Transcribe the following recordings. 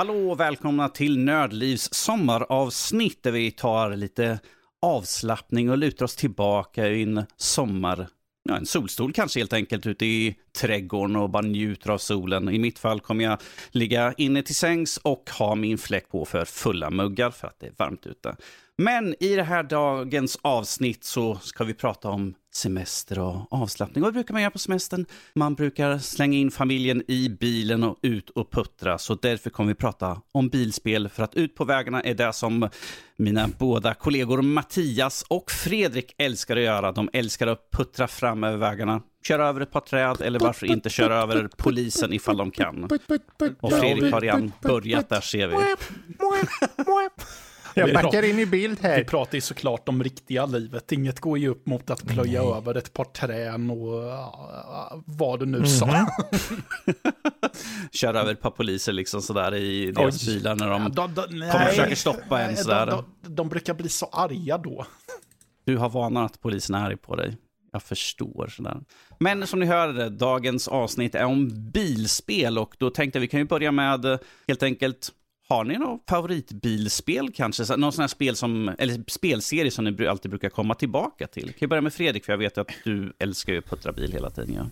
Hallå och välkomna till Nördlivs sommaravsnitt där vi tar lite avslappning och lutar oss tillbaka i en sommar, ja, en solstol kanske helt enkelt ute i trädgården och bara njuter av solen. I mitt fall kommer jag ligga inne till sängs och ha min fläck på för fulla muggar för att det är varmt ute. Men i det här dagens avsnitt så ska vi prata om semester och avslappning. Och vad brukar man göra på semestern? Man brukar slänga in familjen i bilen och ut och puttra. Så därför kommer vi prata om bilspel. För att ut på vägarna är det som mina båda kollegor Mattias och Fredrik älskar att göra. De älskar att puttra fram över vägarna. Köra över ett par träd eller varför inte köra över polisen ifall de kan. Och Fredrik har redan börjat där ser vi. Jag backar in i bild Vi här. pratar ju såklart om riktiga livet. Inget går ju upp mot att plöja över ett par trän och uh, vad du nu sa. Köra över ett par poliser liksom sådär i deras Oj. bilar när Ja, de de, de, nej. kommer och försöker stoppa en sådär. De, de, de brukar bli så arga då. Du har vanan att polisen är arg på dig. Jag förstår sådär. Men som ni hörde, dagens avsnitt är om bilspel och då tänkte jag vi kan ju börja med eh, helt enkelt har ni något favoritbilspel kanske? Så- Någon sån här spel som, eller spelserie som ni alltid brukar komma tillbaka till? Kan vi börja med Fredrik, för jag vet att du älskar ju att puttra bil hela tiden. Ja.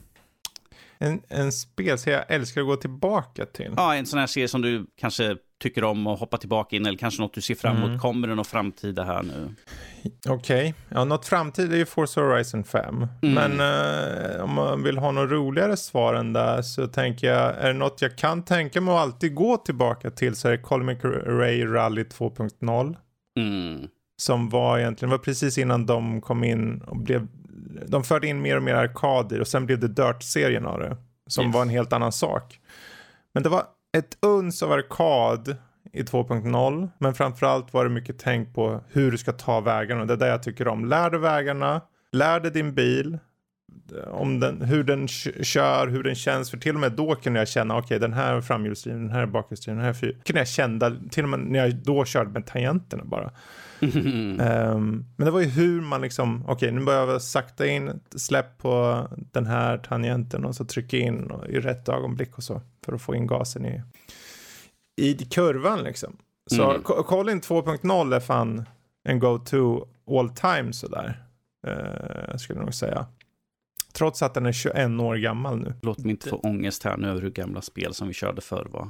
En, en spelserie jag älskar att gå tillbaka till. ja, en sån här serie som du kanske tycker om att hoppa tillbaka in, eller kanske något du ser fram emot. Kommer det något framtida här nu? Okej, ja något framtid är ju Forza Horizon 5. Mm. Men eh, om man vill ha något roligare svar än där så tänker jag, är det något jag kan tänka mig att alltid gå tillbaka till så är det Colin McRae Rally 2.0. Mm. Som var egentligen, var precis innan de kom in och blev, de förde in mer och mer arkader och sen blev det Dirt-serien av det. Som Yes. var en helt annan sak. Men det var ett uns av arkad i 2.0. Men framförallt var det mycket tänk på hur du ska ta vägarna. Det är det jag tycker om. Lär dig vägarna, lär dig din bil. Om den, hur den kör, hur den känns. För till och med då kunde jag känna, okej den här är framhjulsdriven, den här är bakhjulsdriven, den här är fyr. kunde jag känna, till och med när jag då körde med tangenterna bara. Ehm, men det var ju hur man liksom, okej nu börjar jag sakta in, släpp på den här tangenten och så trycka in i rätt ögonblick och så. För att få in gasen i, i kurvan liksom. Så Mm. Colin 2.0 är fan en go-to all time sådär. Uh, skulle jag nog säga. Trots att den är 21 år gammal nu. Låt mig inte få ångest här nu över hur gamla spel som vi körde förr var.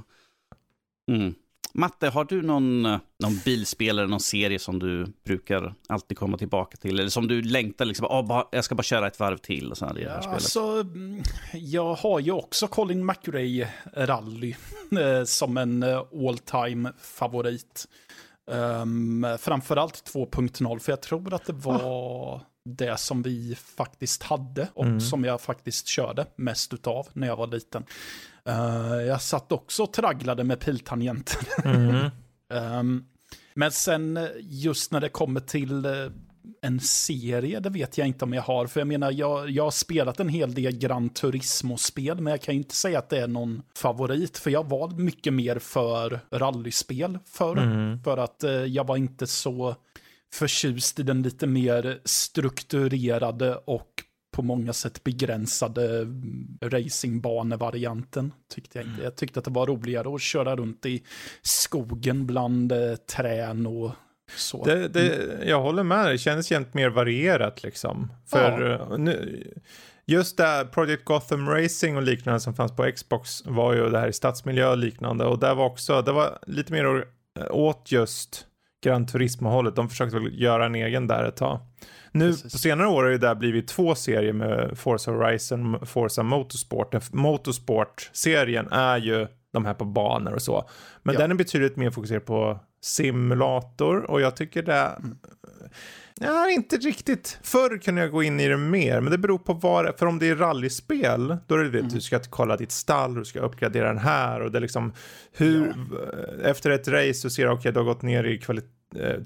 Mm. Matte, har du någon, eh, någon bilspel eller någon serie som du brukar alltid komma tillbaka till? Eller som du längtar liksom, ah, bara, jag ska bara köra ett varv till och så här i det här Ja, spelet. alltså, mm, jag har ju också Colin McRae Rally eh, som en eh, all time favorit. Um, framförallt 2.0, för jag tror att det var det som vi faktiskt hade och Mm. som jag faktiskt körde mest utav när jag var liten. Eh, jag satt också och tragglade med piltangenter. Mm. Ehm, men sen eh, just när det kommer till eh, en serie, det vet jag inte om jag har. För jag menar, jag, jag har spelat en hel del Gran Turismo-spel, men jag kan ju inte säga att det är någon favorit. För jag var mycket mer för rallyspel förr. Mm. För att eh, jag var inte så förtjust i den lite mer strukturerade och på många sätt begränsade mm, racingbanevarianten. Tyckte jag, inte. jag tyckte att det var roligare att köra runt i skogen bland eh, trän och så. Det, det, jag håller med, det kändes jämt mer varierat liksom. För eh, nu, just där Project Gotham Racing och liknande som fanns på Xbox var ju det här i stadsmiljö och liknande. Och där var också, det var lite mer eh, åt just Gran Turismo-hållet. De försökte väl göra en egen där ett tag. Nu Precis. på senare år har det där blivit två serier med Forza Horizon och Forza Motorsport. Motorsport-serien är ju de här på banor och så. Men Ja. den är betydligt mer fokuserad på simulator och jag tycker det Mm. Ja, inte riktigt. Förr kunde jag gå in i det mer, men det beror på vad det För om det är rallyspel, då är det det Mm. du ska kolla ditt stall, du ska uppgradera den här och det är liksom hur, efter ett race så ser du, okej, du har gått ner i kvalitet,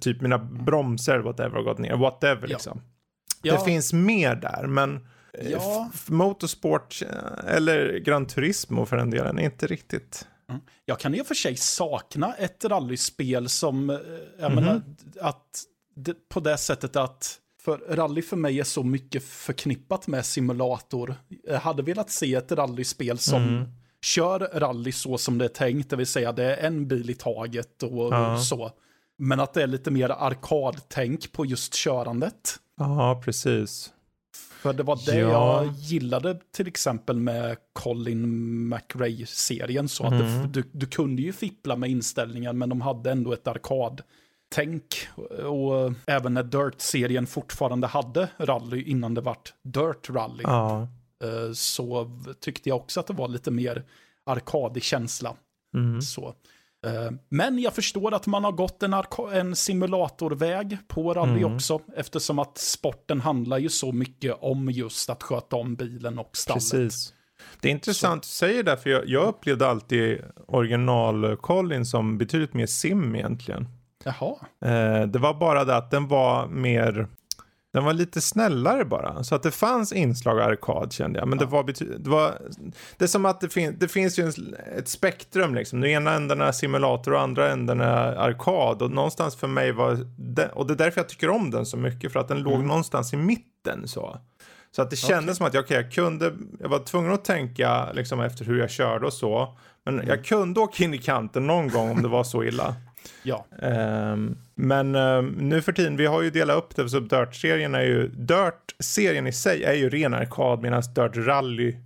typ mina bromsar, whatever, har gått ner, whatever Ja. liksom. Ja, Det finns mer där, men eh, Ja. motorsport eh, eller Gran Turismo för den delen är inte riktigt. Jag kan i och för sig sakna ett rallyspel som, eh, jag Mhm. menar, att det, på det sättet att för rally för mig är så mycket förknippat med simulator. Jag hade velat se ett rallyspel som Mm. kör rally så som det är tänkt, det vill säga det är en bil i taget och Ja. så. Men att det är lite mer arkadtänk på just körandet. Ja, precis. För det var det Ja. jag gillade till exempel med Colin McRae-serien. Så att Mm. det, du, du kunde ju fippla med inställningen men de hade ändå ett arkadtänk. Och även när Dirt-serien fortfarande hade rally innan det vart Dirt Rally. Ja. eh, Så tyckte jag också att det var lite mer arkadig känsla. Mm. Så. Eh, Men jag förstår att man har gått en, en simulatorväg på rally Mm. också. Eftersom att sporten handlar ju så mycket om just att sköta om bilen och stallet. Precis. Det är intressant att säga det, för jag, jag upplevde alltid original Colin som betydligt mer sim egentligen. Jaha, Eh, det var bara det att den var mer, den var lite snällare bara. Så att det fanns inslag av arkad kände jag. Men det, var det var, det är som att det, fin- det finns ju en, ett spektrum liksom. Den ena änden är simulator och andra änden är arkad. Och någonstans för mig var, det, och det är därför jag tycker om den så mycket. För att den låg någonstans i mitten så. Så att det kändes som att jag, okay, jag kunde, jag var tvungen att tänka liksom efter hur jag körde och så. Men jag kunde åka in i kanten någon gång om det var så illa. Ja. Ehm, men ehm, nu för tiden, vi har ju delat upp det, så Dirt-serien är ju, Dirt-serien i sig är ju ren arkad medan Dirt Rally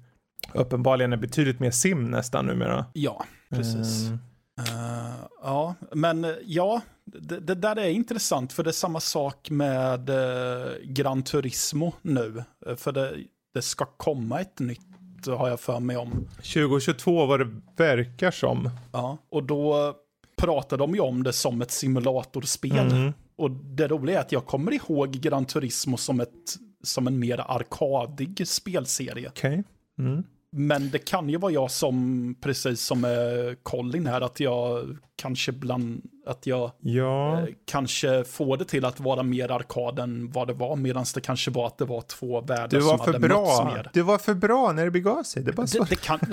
uppenbarligen är betydligt mer sim nästan numera. Ja, precis. Ehm, Eh, ja, men eh, ja, det, det där är intressant för det är samma sak med uh, Gran Turismo nu. Eh, För det, det ska komma ett nytt, har jag för mig om. 2022 vad det verkar som. Ja, och då pratar de ju om det som ett simulatorspel. Mm. Och det roliga är att jag kommer ihåg Gran Turismo som, ett, som en mer arkadig spelserie. Okej. Mm. Men det kan ju vara jag som, precis som med Colin här, att jag kanske bland, att jag Ja, eh, kanske får det till att vara mer arkad än vad det var, medan det kanske var att det var två världar du var som för hade mötts bra. mer. Du var för bra när det begav sig. Det så. Det, det kan...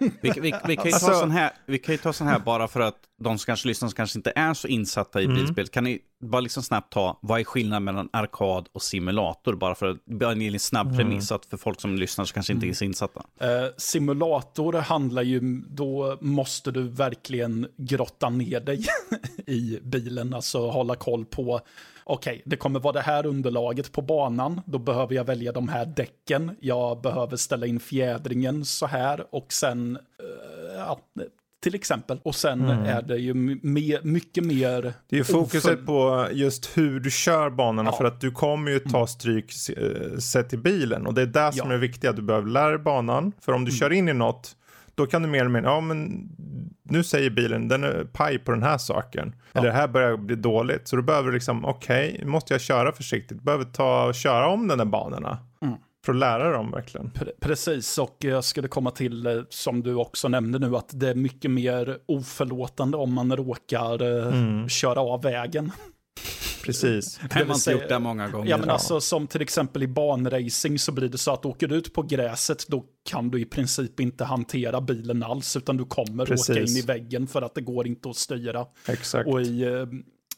Vi, vi, vi, kan ju Alltså- ta sån här, vi kan ju ta sån här bara för att de som kanske lyssnar som kanske inte är så insatta i Mm. bilspel. Kan ni bara liksom snabbt ta, vad är skillnaden mellan arkad och simulator? Bara för att bara en snabb Mm. premiss att för folk som lyssnar så kanske inte är så insatta. Eh, simulator handlar ju, då måste du verkligen grotta ner dig i bilen, alltså hålla koll på, okej, det kommer vara det här underlaget på banan, då behöver jag välja de här däcken, jag behöver ställa in fjädringen så här och sen, eh, ja, till exempel. Och sen är det ju me- mycket mer... Det är ju fokuset på just hur du kör banorna Ja. för att du kommer ju ta stryk eh, sett i bilen och det är det som Ja. är viktigt, att du behöver lära dig banan för om du kör in i något då kan du mer eller mindre, ja men nu säger bilen den är paj på den här saken. Eller det här börjar bli dåligt. Så då behöver du liksom, okej, måste jag köra försiktigt? Behöver ta köra om de där banorna. För att lära dem verkligen. Pre- Precis, och jag skulle komma till, eh, som du också nämnde nu, att det är mycket mer oförlåtande om man råkar eh, köra av vägen. Precis. Det har man inte gjort det många gånger. Ja, men alltså som till exempel i banracing så blir det så att åker du ut på gräset då kan du i princip inte hantera bilen alls, utan du kommer Precis. åka in i väggen för att det går inte att styra. Exakt. Och i, eh,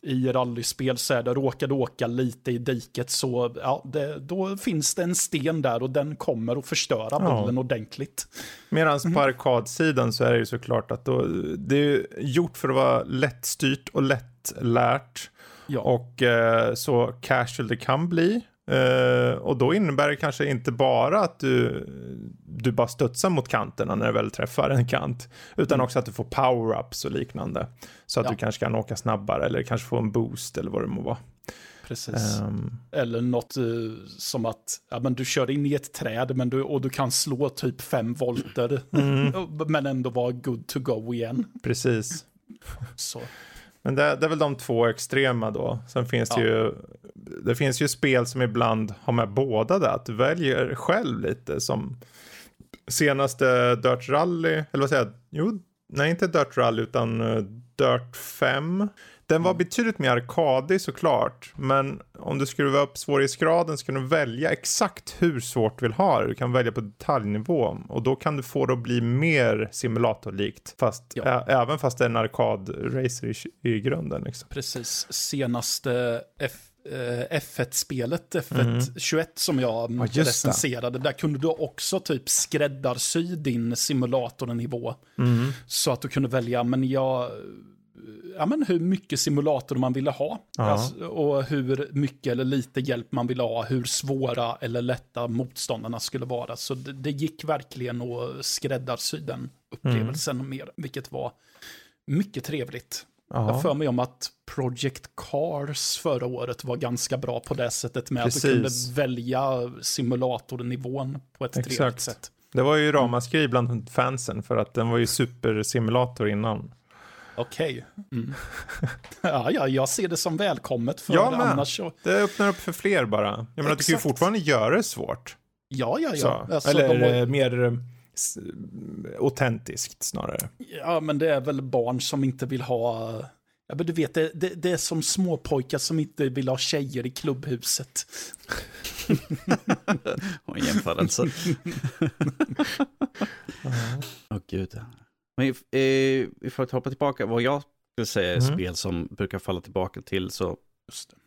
i rallyspel så är det, råkar du åka lite i diket så ja, det, då finns det en sten där och den kommer att förstöra Ja. bilen ordentligt. Medan Mhm. på arkadsidan så är det ju såklart att då, det är gjort för att vara lättstyrt och lättlärt. Ja. Och eh, så casual det kan bli. Eh, och då innebär det kanske inte bara att du, du bara studsar mot kanterna när du väl träffar en kant. Utan också att du får power-ups och liknande. Så att Mm. Ja. du kanske kan åka snabbare eller kanske få en boost eller vad det må vara. Precis. Ehm, Eller något eh, som att ja, men du kör in i ett träd men du, och du kan slå typ fem volter. men ändå vara good to go igen. precis. Så. Men det, det är väl de två extrema då. Sen finns det Ja. ju det finns ju spel som ibland har med båda det. Att du väljer själv lite som senaste Dirt Rally, eller vad säger jag? Jo, nej inte Dirt Rally utan eh, Dirt 5. Den var betydligt mer arkadig såklart, men om du skruvar upp svårighetsgraden så kan du välja exakt hur svårt du vill ha det. Du kan välja på detaljnivå och då kan du få det att bli mer simulatorlikt, fast Ja. även fast det är en arkadracer i, i grunden. Liksom. Precis. Senaste F eh, F1-spelet, F1 21 som jag Ja, recenserade, där kunde du också typ skräddarsy din simulatornivå. Mm. Så att du kunde välja, men jag... Ja, men hur mycket simulator man ville ha. Ja. Alltså, och hur mycket eller lite hjälp man ville ha. Hur svåra eller lätta motståndarna skulle vara. Så det, det gick verkligen att skräddarsy den upplevelsen Mm. mer. Vilket var mycket trevligt. Jag Ja. för mig om att Project Cars förra året var ganska bra på det sättet med att Precis. du kunde välja simulatornivån på ett trevligt Exakt. sätt. Det var ju ramaskri bland fansen för att den var ju supersimulator innan. Okej. Mm. ja, ja, jag ser det som välkommet för Jag med. annars så... Det öppnar upp för fler bara. Jag menar, du kan ju fortfarande göra det svårt. Ja, ja, ja. Alltså, Eller de har- eh, mer eh, autentiskt snarare. ja, men det är väl barn som inte vill ha... Ja, men du vet, det, det, det är som småpojkar som inte vill ha tjejer i klubbhuset. Och en jämförelse. Åh gud. Men if, eh, vi får hoppa tillbaka. Vad jag skulle säga är Mhm. spel som brukar falla tillbaka till. Så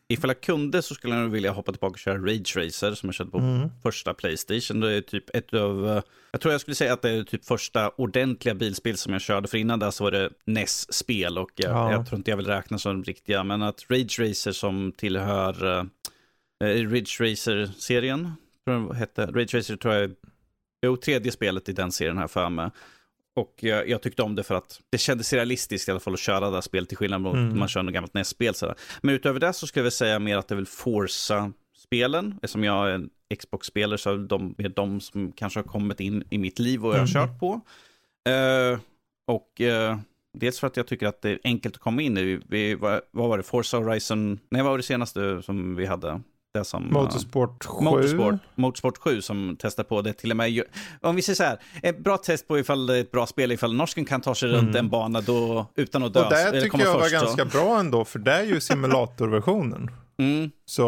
ifall jag kunde så skulle jag vilja hoppa tillbaka och köra Rage Racer som jag körde på Mm. första Playstation. Det är typ ett av, eh, jag tror jag skulle säga att det är typ första ordentliga bilspel som jag körde. För innan där så var det NES-spel och jag, Ja. jag tror inte jag vill räkna som riktiga. Men att Rage Racer som tillhör uh, Ridge Racer-serien, tror jag hette. Rage Racer tror jag är, jo, tredje spelet i den serien här för mig. Och jag, jag tyckte om det för att det kändes realistiskt i alla fall att köra det här spelet till skillnad mot Mm. man kör något gammalt NES-spel. Men utöver det så skulle jag väl säga mer att det är väl Forza-spelen. Eftersom jag är en Xbox-spelare så är de är de som kanske har kommit in i mitt liv och jag har Mm. kört på. Eh, och eh, dels för att jag tycker att det är enkelt att komma in i. Vi, vad, vad var det? Forza Horizon? Nej, vad var det senaste som vi hade? Det som, eh, Motorsport 7. Motorsport, Motorsport 7 som testar på det till och med. Om vi säger så här, ett bra test på ifall det är ett bra spel, ifall norsken kan ta sig runt Mm. en bana då, utan att dö. Och det eller tycker komma jag var så- ganska bra ändå, för det är ju simulatorversionen. Mm, Så,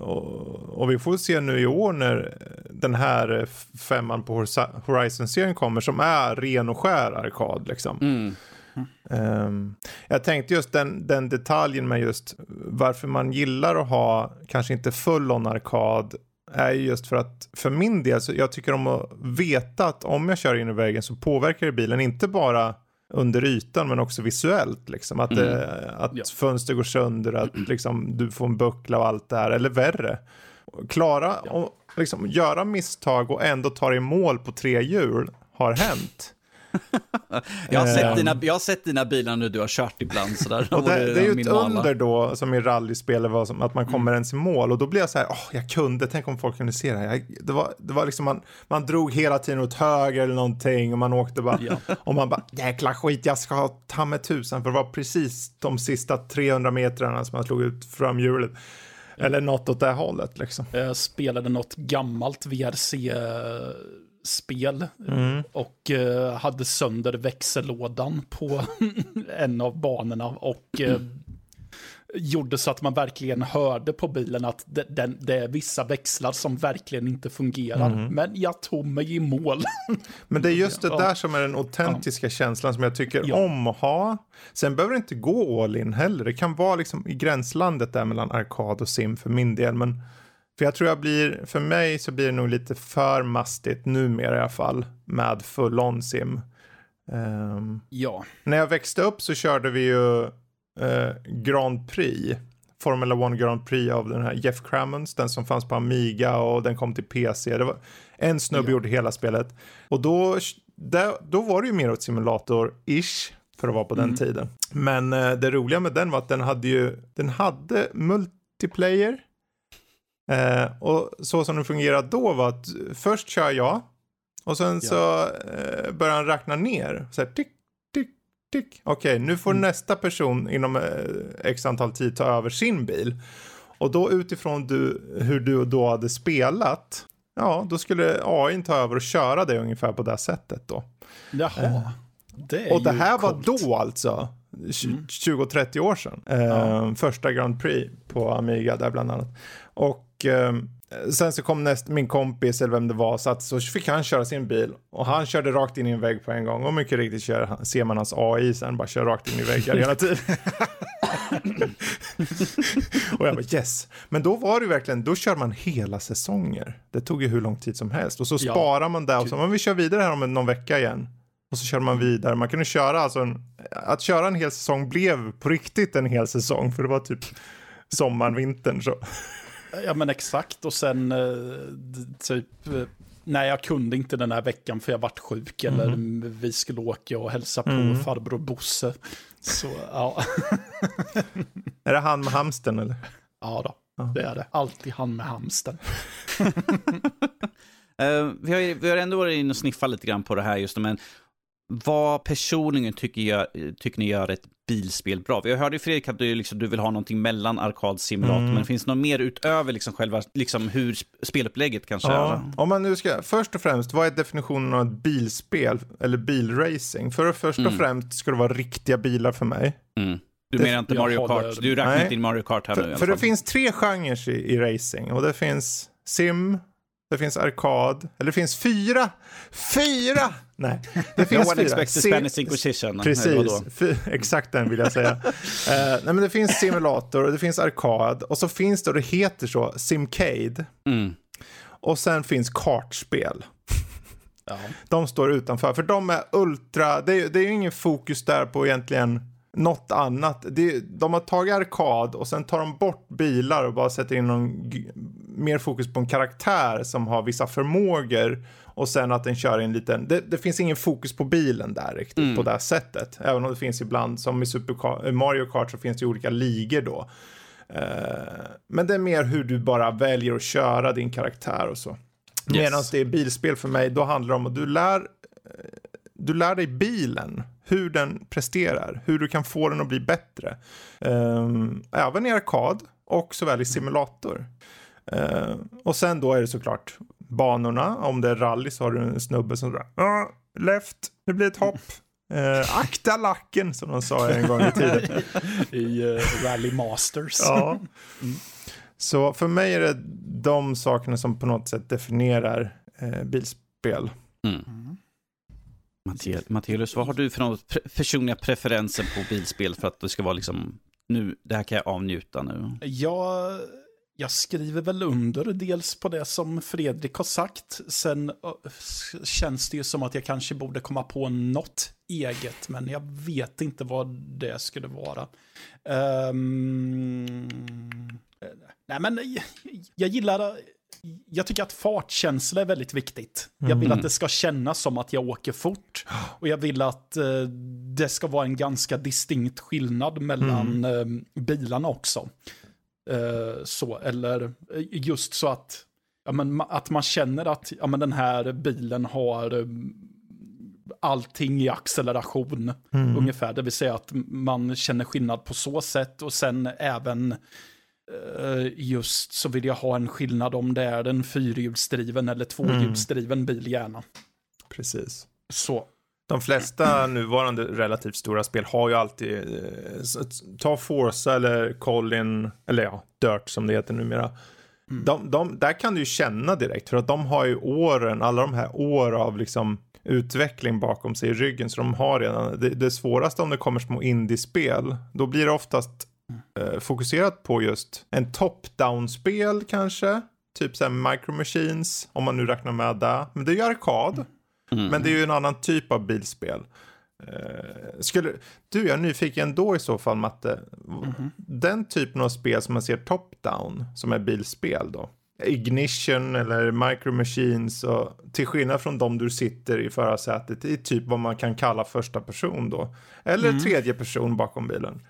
och, och vi får se nu i år när den här femman på Horiz- Horizon-serien kommer som är ren och skär arkad liksom. mm, Ehm, jag tänkte just den, den detaljen med just varför man gillar att ha kanske inte full on arkad är ju just för att för min del så jag tycker om att veta att om jag kör in i väggen så påverkar det bilen inte bara under ytan men också visuellt liksom. Att, Mm. det, att Ja. fönster går sönder att liksom du får en buckla och allt det här eller värre. Klara och liksom göra misstag och ändå ta dig mål på tre hjul har hänt jag, har sett Ehm. dina, jag har sett dina bilar när du har kört ibland. Sådär, Och det, det är ju ett under då, som i rallyspel, var som att man kommer ens i mål. Och då blir jag så här, åh, jag kunde, tänk om folk kunde se det här. Jag, det, var, det var liksom, man, man drog hela tiden åt höger eller någonting och man åkte bara, Ja. och man bara, jäkla skit, jag ska ha ta med tusan, för det var precis de sista 300 metrarna som jag slog ut framhjulet. Eller något åt det hållet liksom. Jag spelade något gammalt VRC-spel Mm. och eh, hade sönder växellådan på en av banorna och eh, gjorde så att man verkligen hörde på bilen att det, den, det är vissa växlar som verkligen inte fungerar. Mm. Men jag tog mig i mål. Men det är just det Ja. där som är den autentiska känslan som jag tycker Ja. om att ha. Sen behöver det inte gå all in heller. Det kan vara liksom i gränslandet där mellan arkad och sim för min del. Men för jag tror jag blir, för mig så blir det nog lite för mastigt numera i alla fall med full on sim. Ehm, ja, när jag växte upp så körde vi ju eh, Grand Prix. Formula 1 Grand Prix av den här Jeff Crammons, den som fanns på Amiga och den kom till PC. Det var en snubbe Ja. gjorde hela spelet. Och då, där, då var det ju mer åt simulator-ish för att vara på den Mm. tiden. Men eh, det roliga med den var att den hade ju, den hade multiplayer. Eh, och så som den fungerade då var att först kör jag och sen Ja. så eh, börjar han räkna ner. Så här, tick, tick, tick. Okej, nu får Mm. nästa person inom eh, x antal tid ta över sin bil. Och då utifrån du, hur du då hade spelat, ja, då skulle AI ta över och köra det ungefär på det sättet då. jaha. Det är Och det här var coolt. då alltså, tj- Mm. 20-30 år sedan. Eh, Ja. Första Grand Prix på Amiga där bland annat. Och eh, sen så kom näst, min kompis eller vem det var, så, att, så fick han köra sin bil. Och han körde rakt in i en vägg på en gång. Och mycket riktigt kör, ser man hans AI sen bara kör rakt in i väggar hela tiden. och jag bara yes. Men då var det verkligen, då kör man hela säsonger. Det tog ju hur lång tid som helst. Och så Ja. sparar man där och så, men vi kör vidare här om någon vecka igen. Och så kör man vidare. Man kunde köra alltså en, att köra en hel säsong blev på riktigt en hel säsong. För det var typ sommaren, vintern så. Ja men exakt och sen eh, typ, eh, nej jag kunde inte den här veckan för jag vart sjuk eller vi skulle åka och hälsa på Mm. farbror Bosse. Så ja, Är det han med hamsten eller? ja då, Ja. det är det. Alltid han med hamsten. Eh, vi, har, ju- vi har ändå varit inne och sniffat lite grann på det här just men vad personligen tycker, jag, tycker ni gör ett bilspel bra? Vi hörde ju Fredrik att du, liksom, du vill ha någonting mellan arkadsimulator, Mm. men finns det något mer utöver liksom själva liksom hur sp- spelupplägget kanske Ja. är? Om man nu ska, först och främst, vad är definitionen av ett bilspel eller bilracing? För först och Mm. främst ska det vara riktiga bilar för mig. Mm. Du Det- menar inte jag Mario Kart? Du räknar inte in Mario Kart här nu i För, alla för det fall. finns tre genrer i, i racing och det finns sim, det finns arkad, eller det finns fyra, fyra! Nej, det No finns one fyra. Spanish Inquisition. Precis, exakt den vill jag säga. uh, nej men det finns simulator och det finns arkad och så finns det, och det heter så, simcade. Mm. Och sen finns kartspel. Ja. De står utanför, för de är ultra, det är, det är ju ingen fokus där på egentligen något annat. Det, de har tagit arkad och sen tar de bort bilar och bara sätter in någon mer fokus på en karaktär som har vissa förmågor och sen att den kör i en liten, det, det finns ingen fokus på bilen där riktigt på det här sättet. Även om det finns ibland, som i Super Ka- Mario Kart så finns det olika ligor då. Eh, men det är mer hur du bara väljer att köra din karaktär och så. Yes. Medan det är bilspel för mig, då handlar det om att du lär, eh, du lär dig bilen, hur den presterar, hur du kan få den att bli bättre. Um, även i arkad och såväl i simulator. Eh, och sen då är det såklart banorna. Om det är rally så har du en snubbe som säger ah, left, det blir ett hopp. Uh, akta lacken som de sa en gång i tiden. I uh, Rally Masters. Ja. Så för mig är det de sakerna som på något sätt definierar eh, bilspel. Mm. Mattias, vad har du för några pre- personliga preferenser på bilspel för att det ska vara liksom, nu, det här kan jag avnjuta nu? Jag, jag skriver väl under dels på det som Fredrik har sagt. Sen känns det ju som att jag kanske borde komma på något eget, men jag vet inte vad det skulle vara. Ehm, nej, men jag, jag gillar... Jag tycker att fartkänsla är väldigt viktigt. Jag vill Mm. att det ska kännas som att jag åker fort. Och jag vill att eh, det ska vara en ganska distinkt skillnad mellan eh, bilarna också. Eh, så, eller eh, just så att, ja, men, att man känner att ja, men den här bilen har eh, allting i acceleration ungefär. Det vill säga att man känner skillnad på så sätt och sen även eh, just så vill jag ha en skillnad om det är en fyrhjulsdriven eller tvåhjulsdriven bil gärna. Precis. Så. De flesta nuvarande relativt stora spel har ju alltid, eh, ta Forza eller Colin, eller ja, Dirt som det heter numera. De, de, där kan du ju känna direkt för att de har ju åren, alla de här år av liksom utveckling bakom sig i ryggen så de har redan, det, det svåraste om det kommer små indiespel, då blir det oftast eh, fokuserat på just en top-down-spel kanske, typ såhär Micro Machines, om man nu räknar med det, men det är ju arkad. Mm. Men det är ju en annan typ av bilspel. Eh, skulle, du, jag är nyfiken då i så fall Matte. Den typen av spel som man ser top-down, som är bilspel då. Ignition eller Micro Machines och till skillnad från de du sitter i förarsätet i typ vad man kan kalla första person då. Eller tredje person bakom bilen.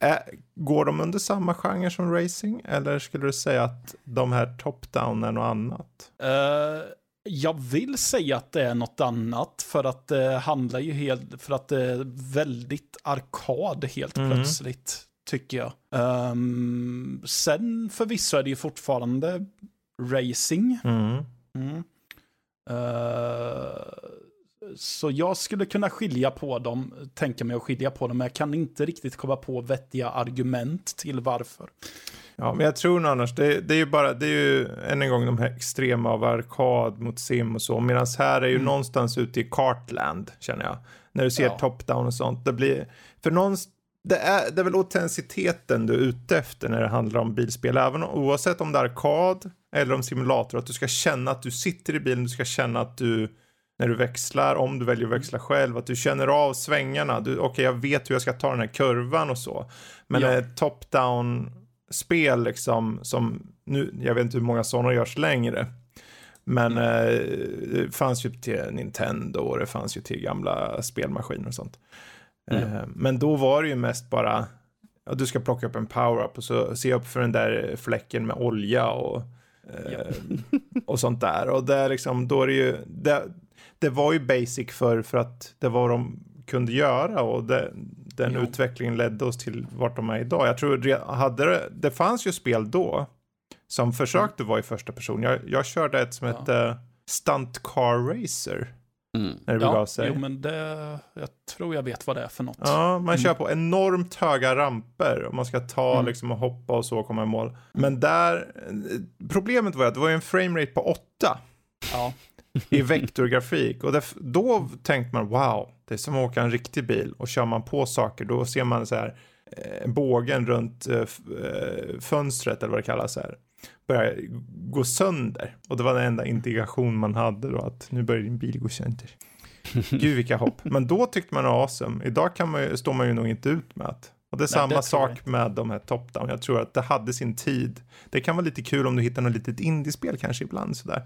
Ä- går de under samma genre som racing eller skulle du säga att de här top-down är något annat? Eh, jag vill säga att det är något annat för att det handlar ju helt, för att det är väldigt arkad helt Mm. plötsligt, tycker jag. Um, sen förvisso är det ju fortfarande racing. Mm. Mm. Eh, så jag skulle kunna skilja på dem, tänka mig att skilja på dem, men jag kan inte riktigt komma på vettiga argument till varför. Ja, men jag tror nog annars, det, det är ju bara, det är ju än en gång de här extrema av arkad mot sim och så, medan här är ju någonstans ute i Cartland, känner jag. När du ser Ja. top-down och sånt, det blir, för någonstans det är, det är väl autenticiteten du är ute efter när det handlar om bilspel. Även oavsett om det är arkad eller om simulator. Att du ska känna att du sitter i bilen, du ska känna att du när du växlar, om du väljer att växla själv, att du känner av svängarna. Okej, okay, jag vet hur jag ska ta den här kurvan och så. Men ja. top-down spel liksom som nu, jag vet inte hur många sådana görs längre. Men mm. eh, det fanns ju till Nintendo och det fanns ju till gamla spelmaskiner och sånt. Mm. Eh, men då var det ju mest bara, ja, du ska plocka upp en power-up och så se upp för den där fläcken med olja och, eh, och sånt där. Och det liksom, då är det ju, det, det var ju basic för, för att det var de kunde göra och det, den jo. utvecklingen ledde oss till vart de är idag. Jag tror, hade det, det fanns ju spel då som försökte mm. vara i första person. Jag, jag körde ett som ja. hette Stunt Car Racer. Mm. När det ja, sig. jo men det, jag tror jag vet vad det är för något. Ja, man mm. kör på enormt höga ramper och man ska ta mm. liksom och hoppa och så och komma i mål. Men där, problemet var att det var ju en framerate på 8. Ja. I vektorgrafik och det, då tänkte man wow, det är som att åka en riktig bil och kör man på saker då ser man så här eh, bågen runt eh, eh, fönstret eller vad det kallas här börjar gå sönder. Och det var den enda integration man hade då, att nu börjar din bil gå sönder. Gud vilka hopp. Men då tyckte man det var awesome. Idag kan man ju, står man ju nog inte ut med att och det är Nej, samma det sak med de här top-down. Jag tror att det hade sin tid. Det kan vara lite kul om du hittar något litet indiespel kanske ibland sådär.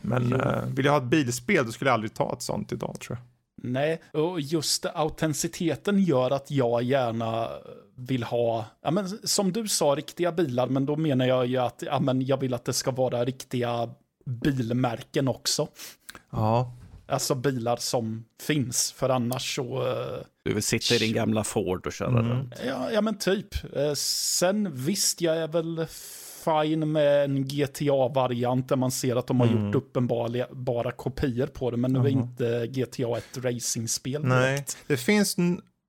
Men uh, vill jag ha ett bilspel då skulle jag aldrig ta ett sånt idag tror jag. Nej, och just autenticiteten gör att jag gärna vill ha, ja, men, som du sa, riktiga bilar, men då menar jag ju att ja, men jag vill att det ska vara riktiga bilmärken också. Ja. Alltså bilar som finns, för annars så... Uh, du vill sitta i din gamla Ford och köra mm. den? Ja, ja, men typ. Uh, sen visst, jag är väl fine med en GTA-variant där man ser att de har mm. gjort uppenbara kopior på det, men nu är inte GTA ett racingspel Nej, det finns,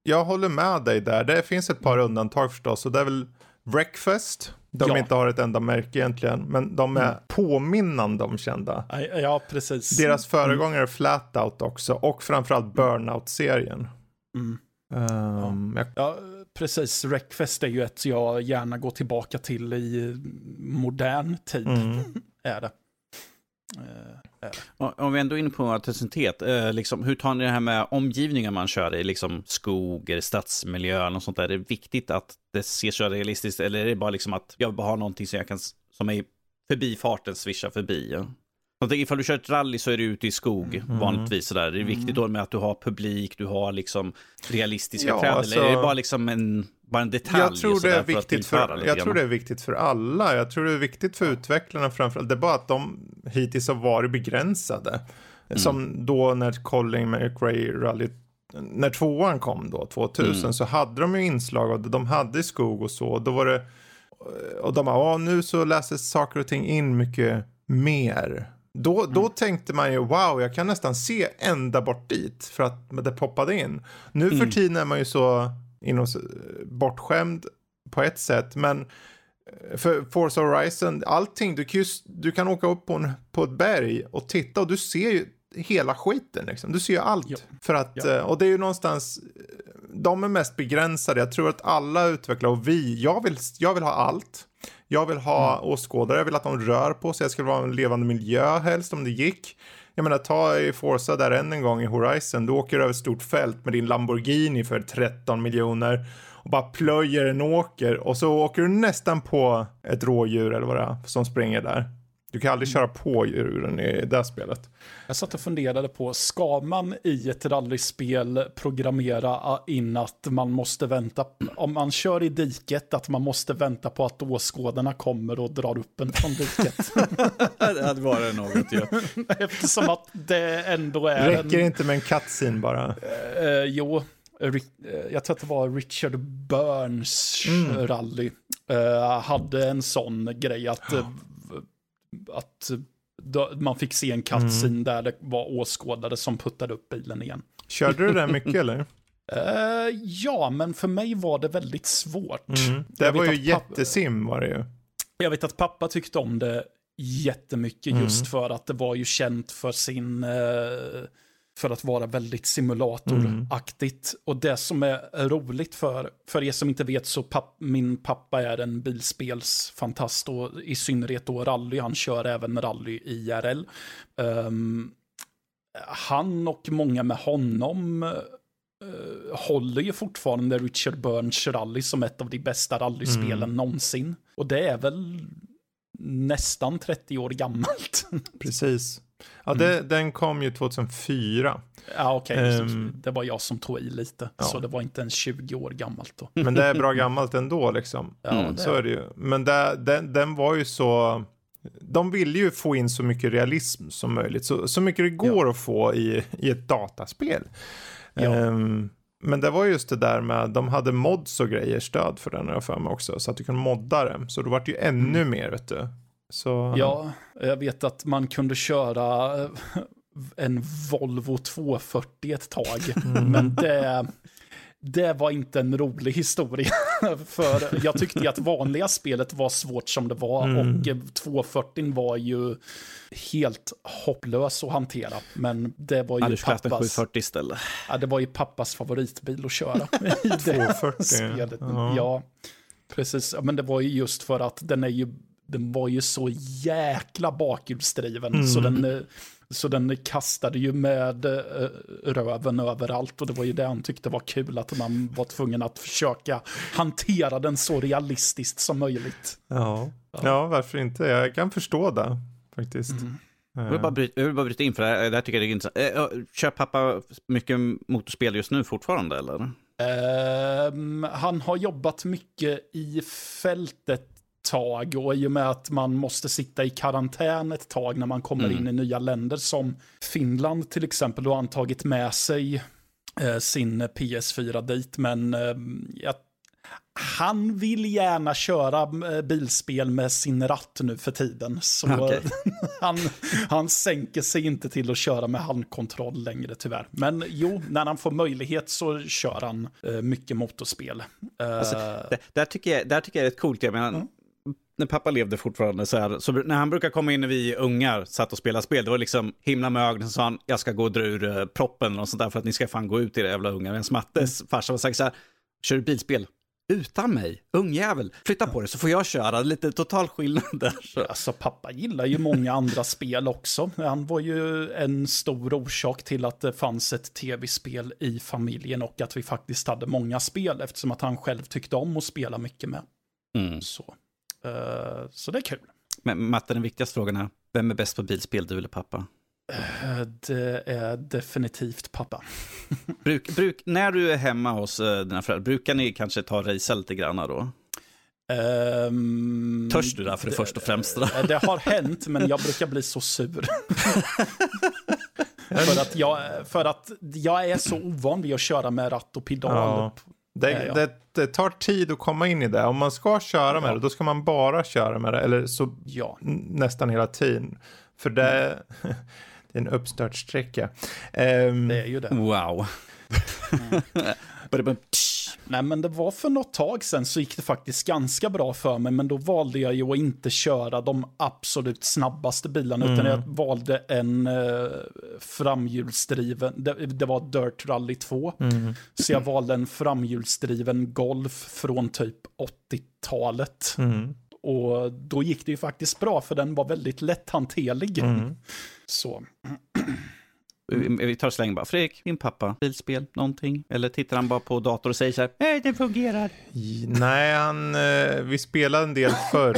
jag håller med dig där. Det finns ett par undantag förstås, och det är väl Breakfast, de ja. inte har ett enda märke egentligen, men de är mm. påminnande om kända. Ja, precis. Deras föregångare mm. Flatout också, och framförallt Burnout-serien. Mm. Um, ja. Jag... precis. Wreckfest är ju ett jag gärna går tillbaka till i modern tid. Mm. är det. Uh, Om vi ändå är inne på autenticitet, eh, liksom, hur tar ni det här med omgivningar man kör i, liksom skog, eller stadsmiljö och sånt där? Är det viktigt att det ser så realistiskt eller är det bara liksom att jag bara har någonting som jag kan, som är förbi farten, swisha förbi? Ja? Ifall du kör ett rally så är du ute i skog mm. vanligtvis. Sådär. Det är viktigt då med att du har publik, du har liksom realistiska ja, träd. Alltså, eller är det bara liksom en, bara en detalj? Jag tror, det är, viktigt för, för jag tror det är viktigt för alla. Jag tror det är viktigt för utvecklarna framförallt. Det är bara att de hittills har varit begränsade. Mm. Som då när Colin McRae Rally när tvåan kom då, 2000, mm. så hade de ju inslag av det. De hade skog och så. Då var det, och de bara, nu så läses saker och ting in mycket mer. Då, då mm. tänkte man ju wow, jag kan nästan se ända bort dit för att det poppade in. Nu för mm. tiden är man ju så inom, bortskämd på ett sätt, men eh, för Forza Horizon, allting, du kan, just, du kan åka upp på, en, på ett berg och titta och du ser ju hela skiten liksom. Du ser ju allt. Ja. För att, ja. Eh, och det är ju någonstans, de är mest begränsade. Jag tror att alla utvecklare och vi, jag vill, jag vill ha allt. Jag vill ha mm. åskådare, jag vill att de rör på sig, jag skulle vara en levande miljö helst om det gick. Jag menar, ta i Forza där än en gång i Horizon, du åker över ett stort fält med din Lamborghini för 13 miljoner och bara plöjer en åker och så åker du nästan på ett rådjur eller vad det är som springer där. Du kan aldrig köra på djuren i det spelet. Jag satt och funderade på, ska man i ett rallyspel programmera in att man måste vänta, om man kör i diket, att man måste vänta på att åskådarna kommer och drar upp en från diket? det hade varit något ju. Eftersom att det ändå är Räcker en... inte med en cutscene bara? Uh, jo, jag tror att det var Richard Burns mm. rally. Uh, hade en sån grej att uh, att man fick se en cutscene mm. där det var åskådare som puttade upp bilen igen. Körde du det mycket eller? Uh, ja, men för mig var det väldigt svårt. Mm. Det var ju jättesim var det ju. Jag vet att pappa tyckte om det jättemycket mm. just för att det var ju känt för sin uh, för att vara väldigt simulatoraktigt. Och det som är roligt för, för er som inte vet så papp, min pappa är en bilspelsfantast och i synnerhet då rally. Han kör även rally IRL. Um, han och många med honom uh, håller ju fortfarande Richard Burns rally som ett av de bästa rallyspelen mm. någonsin. Och det är väl nästan 30 år gammalt. Precis. Ja, det, mm. den kom ju 2004. Ja, okej. Okay. Um, det var jag som tog i lite. Ja. Så det var inte ens 20 år gammalt då. Men det är bra gammalt ändå liksom. Ja, mm. Så är det ju. Men det, den, den var ju så... De ville ju få in så mycket realism som möjligt. Så, så mycket det går ja. att få i, i ett dataspel. Ja. Um, men det var just det där med, de hade mods och grejer stöd för den jag för mig också. Så att du kunde modda det. Så då vart det ju ännu mm. mer vet du. Så... Ja, jag vet att man kunde köra eh, en Volvo 240 ett tag. Mm. Men det, det var inte en rolig historia. För jag tyckte att vanliga spelet var svårt som det var mm. och 240 var ju helt hopplös att hantera. Men det var ju ja, pappas... 740 istället. Ja, det var ju pappas favoritbil att köra i det 240. spelet. Ja. ja, precis. Men det var ju just för att den är ju den var ju så jäkla bakhjulsdriven. Mm. Så, den, eh, så den kastade ju med eh, röven överallt. Och det var ju det han tyckte var kul, att man var tvungen att försöka hantera den så realistiskt som möjligt. Ja, ja. varför inte? Jag kan förstå det faktiskt. Mm. Jag vill, bara bryta, jag vill bara bryta in för det här, det här tycker jag är intressant. Eh, kör pappa mycket motorspel just nu fortfarande eller? Uh, han har jobbat mycket i fältet tag och i och med att man måste sitta i karantän ett tag när man kommer mm. in i nya länder som Finland till exempel, då har han tagit med sig eh, sin PS4 dit, men eh, jag, han vill gärna köra eh, bilspel med sin ratt nu för tiden. Så okay. han, han sänker sig inte till att köra med handkontroll längre tyvärr. Men jo, när han får möjlighet så kör han eh, mycket motorspel. Alltså, det, där, tycker jag, där tycker jag är rätt coolt. Jag menar, mm när pappa levde fortfarande så här, så när han brukar komma in när vi ungar satt och spelade spel, det var liksom himla med ögonen så sa han, jag ska gå och dra ur uh, proppen och sånt där för att ni ska fan gå ut i det jävla ungar. Medan Mattes mm. farsa var sagt så här, kör du bilspel? Utan mig, ungjävel, flytta på det så får jag köra, lite total skillnad där. Så. Alltså pappa gillar ju många andra spel också. Han var ju en stor orsak till att det fanns ett tv-spel i familjen och att vi faktiskt hade många spel eftersom att han själv tyckte om att spela mycket med. Mm. Så. Uh, så det är kul. Men Matte, den viktigaste frågan är, vem är bäst på bilspel, du eller pappa? Uh, det är definitivt pappa. bruk, bruk, när du är hemma hos uh, dina föräldrar, brukar ni kanske ta racea lite grann då? Um, Törs du där för det, det först och främst? Det har hänt, men jag brukar bli så sur. för, att jag, för att jag är så ovan vid att köra med ratt och pedal. Ja. Det, ja, ja. Det, det, tar tid att komma in i det. Om man ska köra med ja. det, då ska man bara köra med det. Eller så nästan hela tiden. För det, mm. det är en uppstartsträcka. Um, det är ju det. Wow. Mm. Nej, men det var för något tag sedan så gick det faktiskt ganska bra för mig, men då valde jag ju att inte köra de absolut snabbaste bilarna, mm. utan jag valde en eh, framhjulsdriven, det, det, var Dirt Rally 2, mm. så jag valde en framhjulsdriven Golf från typ 80-talet. Mm. Och då gick det ju faktiskt bra, för den var väldigt lätthanterlig. Mm. Så. Vi tar släng bara. Fredrik, din pappa, bilspel, någonting? Eller tittar han bara på dator och säger så här, nej, det fungerar? Nej, han, eh, vi spelade en del förr.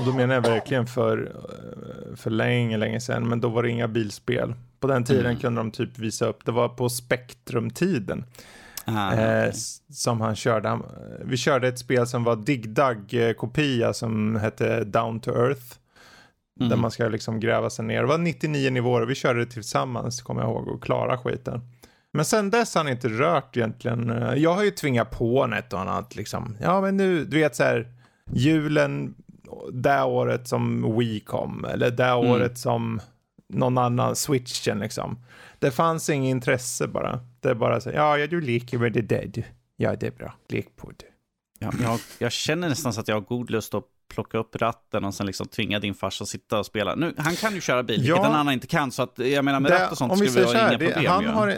Och då menar jag verkligen för, eh, för länge, länge sedan. Men då var det inga bilspel. På den tiden mm. kunde de typ visa upp, det var på Spektrum-tiden. Ah, eh, okay. som han körde. vi körde ett spel som var Dig Dug-kopia som hette Down to Earth. Mm. Där man ska liksom gräva sig ner. Det var 99 nivåer och vi körde det tillsammans, kommer jag ihåg, och klara skiten. Men sen dess har han inte rört egentligen. Jag har ju tvingat på en ett och annat liksom. Ja men nu, du vet så här, julen det året som Wii kom, eller det mm. året som någon annan, switchen liksom. Det fanns inget intresse bara. Det är bara så ja, ja du leker med det dead. Ja, det är bra. Lek på det. Ja, jag, jag känner nästan så att jag har god lust att plocka upp ratten och sen liksom tvinga din farsa att sitta och spela. Nu, han kan ju köra bil, Ja. vilket en annan inte kan. Så att, jag menar med Det- ratt och sånt skulle vi ha så inga här, det, problem han ju. har, eh,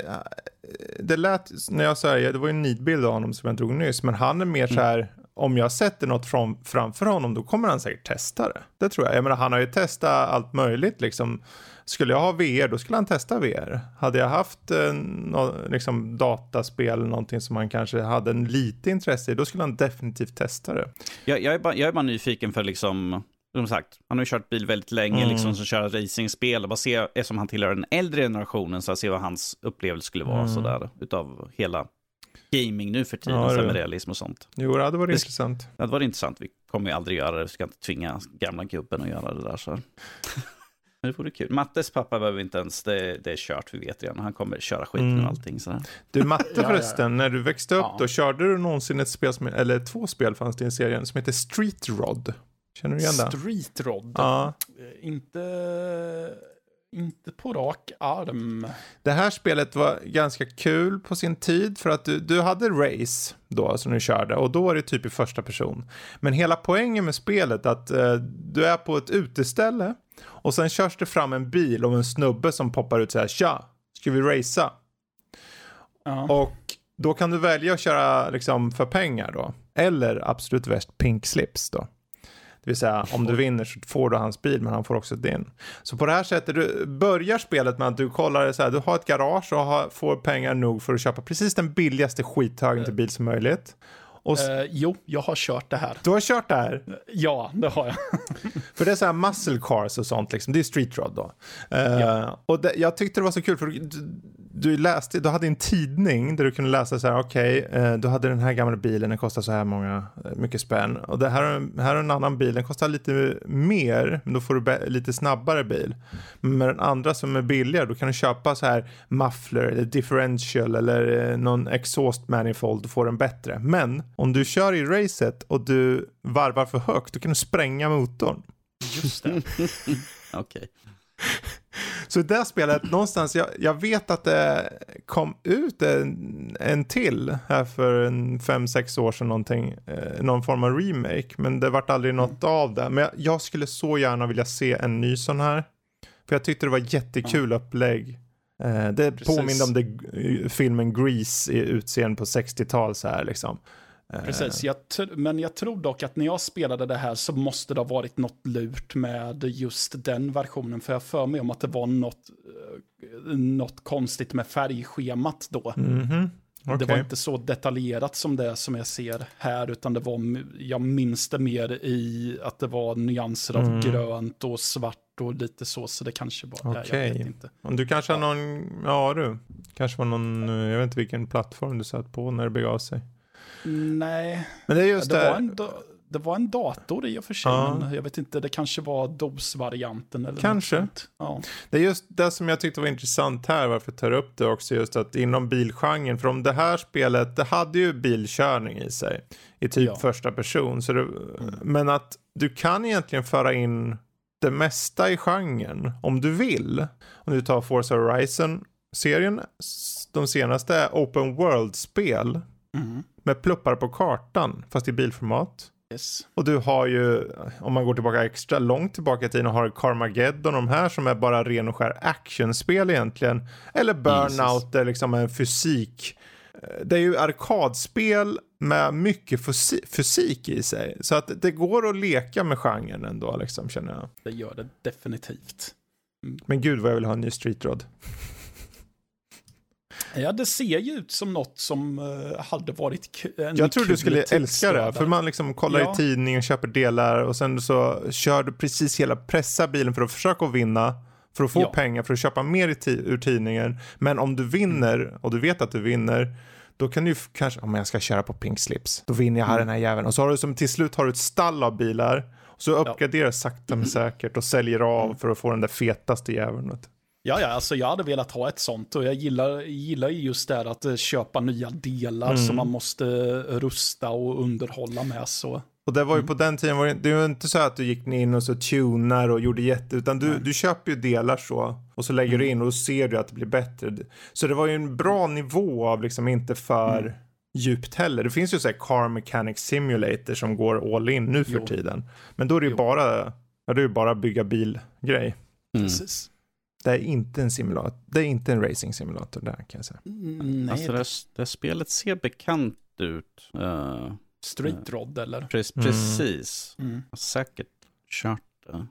det lät, när jag sa det, det var ju en nidbild av honom som jag drog nyss, men han är mer så Mm. här, om jag sätter något fram, framför honom, då kommer han säkert testa det. Det tror jag. Jag menar, han har ju testat allt möjligt liksom. Skulle jag ha VR, då skulle han testa VR. Hade jag haft eh, nå, liksom dataspel, någonting som han kanske hade en lite intresse i, då skulle han definitivt testa det. Jag, jag, är bara, jag är bara nyfiken för liksom, som sagt, han har ju kört bil väldigt länge, Mm. liksom, som kör racingspel. Och bara se, eftersom han tillhör den äldre generationen, så jag ser vad hans upplevelse skulle vara Mm. sådär, utav hela gaming nu för tiden, Ja, med realism och sånt. Jo, det hade varit Det intressant. Det var intressant, vi kommer ju aldrig göra det, vi ska inte tvinga gamla gubben att göra det där. Så. Men det vore kul. Mattes pappa behöver inte ens, det, det är kört, vi vet redan. Han kommer köra skiten Mm. och allting. Sådär. Du Matte förresten, när du växte upp Ja. då, körde du någonsin ett spel, som, eller två spel fanns det i serien, som heter Street Rod? Känner du igen det? Street Rod. Ja. Eh, Inte, inte på rak arm. Det här spelet var ganska kul på sin tid för att du, du hade race då som du körde och då var det typ i första person. Men hela poängen med spelet är att eh, du är på ett uteställe och sen körs det fram en bil och en snubbe som poppar ut så här tja, ska vi racea? Ja. Och då kan du välja att köra liksom för pengar då. Eller absolut värst pink slips då. Det vill säga om du vinner så får du hans bil men han får också din. Så på det här sättet du börjar spelet med att du kollar så här, du har ett garage och har, får pengar nog för att köpa precis den billigaste skithögen till bil som möjligt. Och s- Eh, jo, jag har kört det här. du har kört det här. Ja, det har jag. För det är så här muscle cars och sånt liksom. Det är street rod då. Eh, Och det, jag tyckte det var så kul för du, du läste, du hade en tidning där du kunde läsa så här, okej, okay, du hade den här gamla bilen, den kostar så här många, eh, mycket spänn. Och det här, här är en annan bil, den kostar lite mer, men då får du lite snabbare bil. Men med den andra som är billigare, då kan du köpa så här muffler eller differential eller eh, någon exhaust manifold och få den bättre. Men om du kör i racet och du varvar för högt, då kan du spränga motorn. Just det. Okej. Så det spelet, någonstans, jag, jag vet att det kom ut en, en till här för en fem sex år sedan någonting, eh, någon form av remake, men det vart aldrig något av det. Men jag, jag skulle så gärna vilja se en ny sån här, för jag tyckte det var jättekul upplägg. Eh, det Precis. påminner om det, eh, filmen Grease i utseende på 60-tal så här liksom. Eh, Precis, jag men jag tror dock att när jag spelade det här så måste det ha varit något lurt med just den versionen. För jag för mig om att det var något, eh, något konstigt med färgschemat då. mhm, Det var inte så detaljerat som det som jag ser här, utan det var, jag minns det mer i att det var nyanser av Mm. grönt och svart och lite så, så det kanske var, jag- jag Okej. vet inte. Du kanske har någon, ja du, kanske var någon, eh, jag vet inte vilken plattform du satt på när det begav sig. Nej, Men det är just det det. var, en, det var en dator i och för sig, Ja. men jag vet inte, det kanske var DOS-varianten eller Kanske. Ja. Det är just det som jag tyckte var intressant här, varför jag tar upp det också, just att inom bilgenren, för om det här spelet, det hade ju bilkörning i sig, i typ Ja. första person, så det, men att du kan egentligen föra in det mesta i genren, om du vill. Om du tar Forza Horizon-serien, de senaste är open world-spel, Mhm. Med pluppar på kartan, fast i bilformat. Yes. Och du har ju, om man går tillbaka extra långt tillbaka i tiden, har Carmageddon och de här som är bara ren och skär actionspel egentligen. Eller Burnout, det är liksom en fysik. Det är ju arkadspel med mycket fysi- fysik i sig. Så att det går att leka med genren ändå, liksom, känner jag. Det gör det definitivt. Men gud vad jag vill ha en ny Street Rod. Ja, det ser ju ut som något som eh, hade varit en Jag tror du kul skulle älska det, för man liksom kollar Ja. i tidningen, köper delar och sen så kör du precis hela, pressa bilen för att försöka vinna, för att få Ja. pengar, för att köpa mer i ur tidningen. Men om du vinner, och du vet att du vinner, då kan du kanske, om jag ska köra på pink slips, då vinner jag här Mm. den här jäveln. Och så har du som till slut har du ett stall av bilar, och så uppgraderar sakta men säkert och säljer av Mm. för att få den där fetaste jäveln. Ja, ja, alltså jag hade velat ha ett sånt och jag gillar, gillar ju just det här att eh, köpa nya delar Mm. som man måste eh, rusta och underhålla med. Så. Och det var ju på den tiden, var det, det var ju inte så att du gick in och så tunar och gjorde jätte, utan du, du köper ju delar så och så lägger du in och då ser du att det blir bättre. Så det var ju en bra nivå av liksom inte för djupt heller. Det finns ju så här Car Mechanic Simulator som går all in nu för Jo. tiden. Men då är det ju Jo. bara, ja, det är ju bara bygga bilgrej. Mm. Precis. Det är inte en simulator. Det är inte en racing simulator där kan jag säga. Mm, nej, Alltså det, det spelet ser bekant ut. Uh, Street Rod eller? pre- Mm. Precis. Mm. Jag har säkert kört det.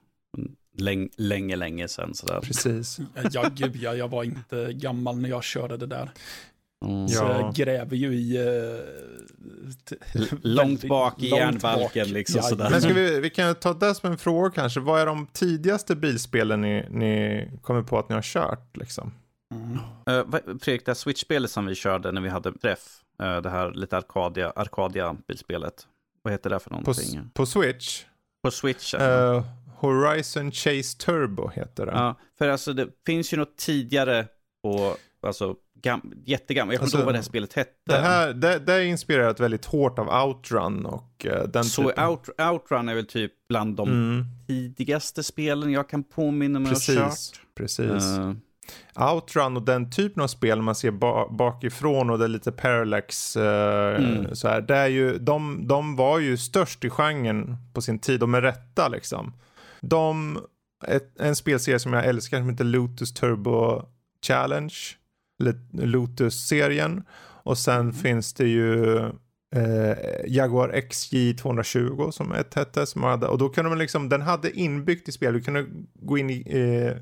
Läng, länge, länge sedan sådär. Precis. Ja, gud ja, jag var inte gammal när jag körde det där. Mm. Så Ja. jag gräver ju i... t- L- långt bak i långt järnbalken, liksom sådär. Men ska vi, vi kan ta det som en fråga kanske. Vad är de tidigaste bilspelen ni, ni kommer på att ni har kört liksom? Mm. Uh, Fredrik, det här Switch-spelet som vi körde när vi hade träff, eh, det här lite Arcadia, Arcadia-bilspelet. Vad heter det för På, någonting? på Switch? På Switch? Eh, Horizon Chase Turbo heter det. Ja, för alltså det finns ju något tidigare på, alltså gam, jättegammalt, jag kommer Alltså, inte ihåg vad det här spelet hette. Det här det, det är inspirerat väldigt hårt av Outrun och eh, den Så typen. Out, Outrun är väl typ bland de Mm, tidigaste spelen jag kan påminna mig att ha precis. kört. Precis. Eh, Outrun och den typen av spel man ser ba bakifrån och det är lite parallax eh, Mm. så här. Det är ju, de, de var ju störst i genren på sin tid och med rätta liksom. De, ett, en spelserie som jag älskar som heter Lotus Turbo Challenge. Lotus-serien. Och sen Mm. finns det ju eh, Jaguar XJ 220 som ett hette. Som hade, och då kunde man liksom, den hade inbyggt i spel, du kunde gå in i, eh,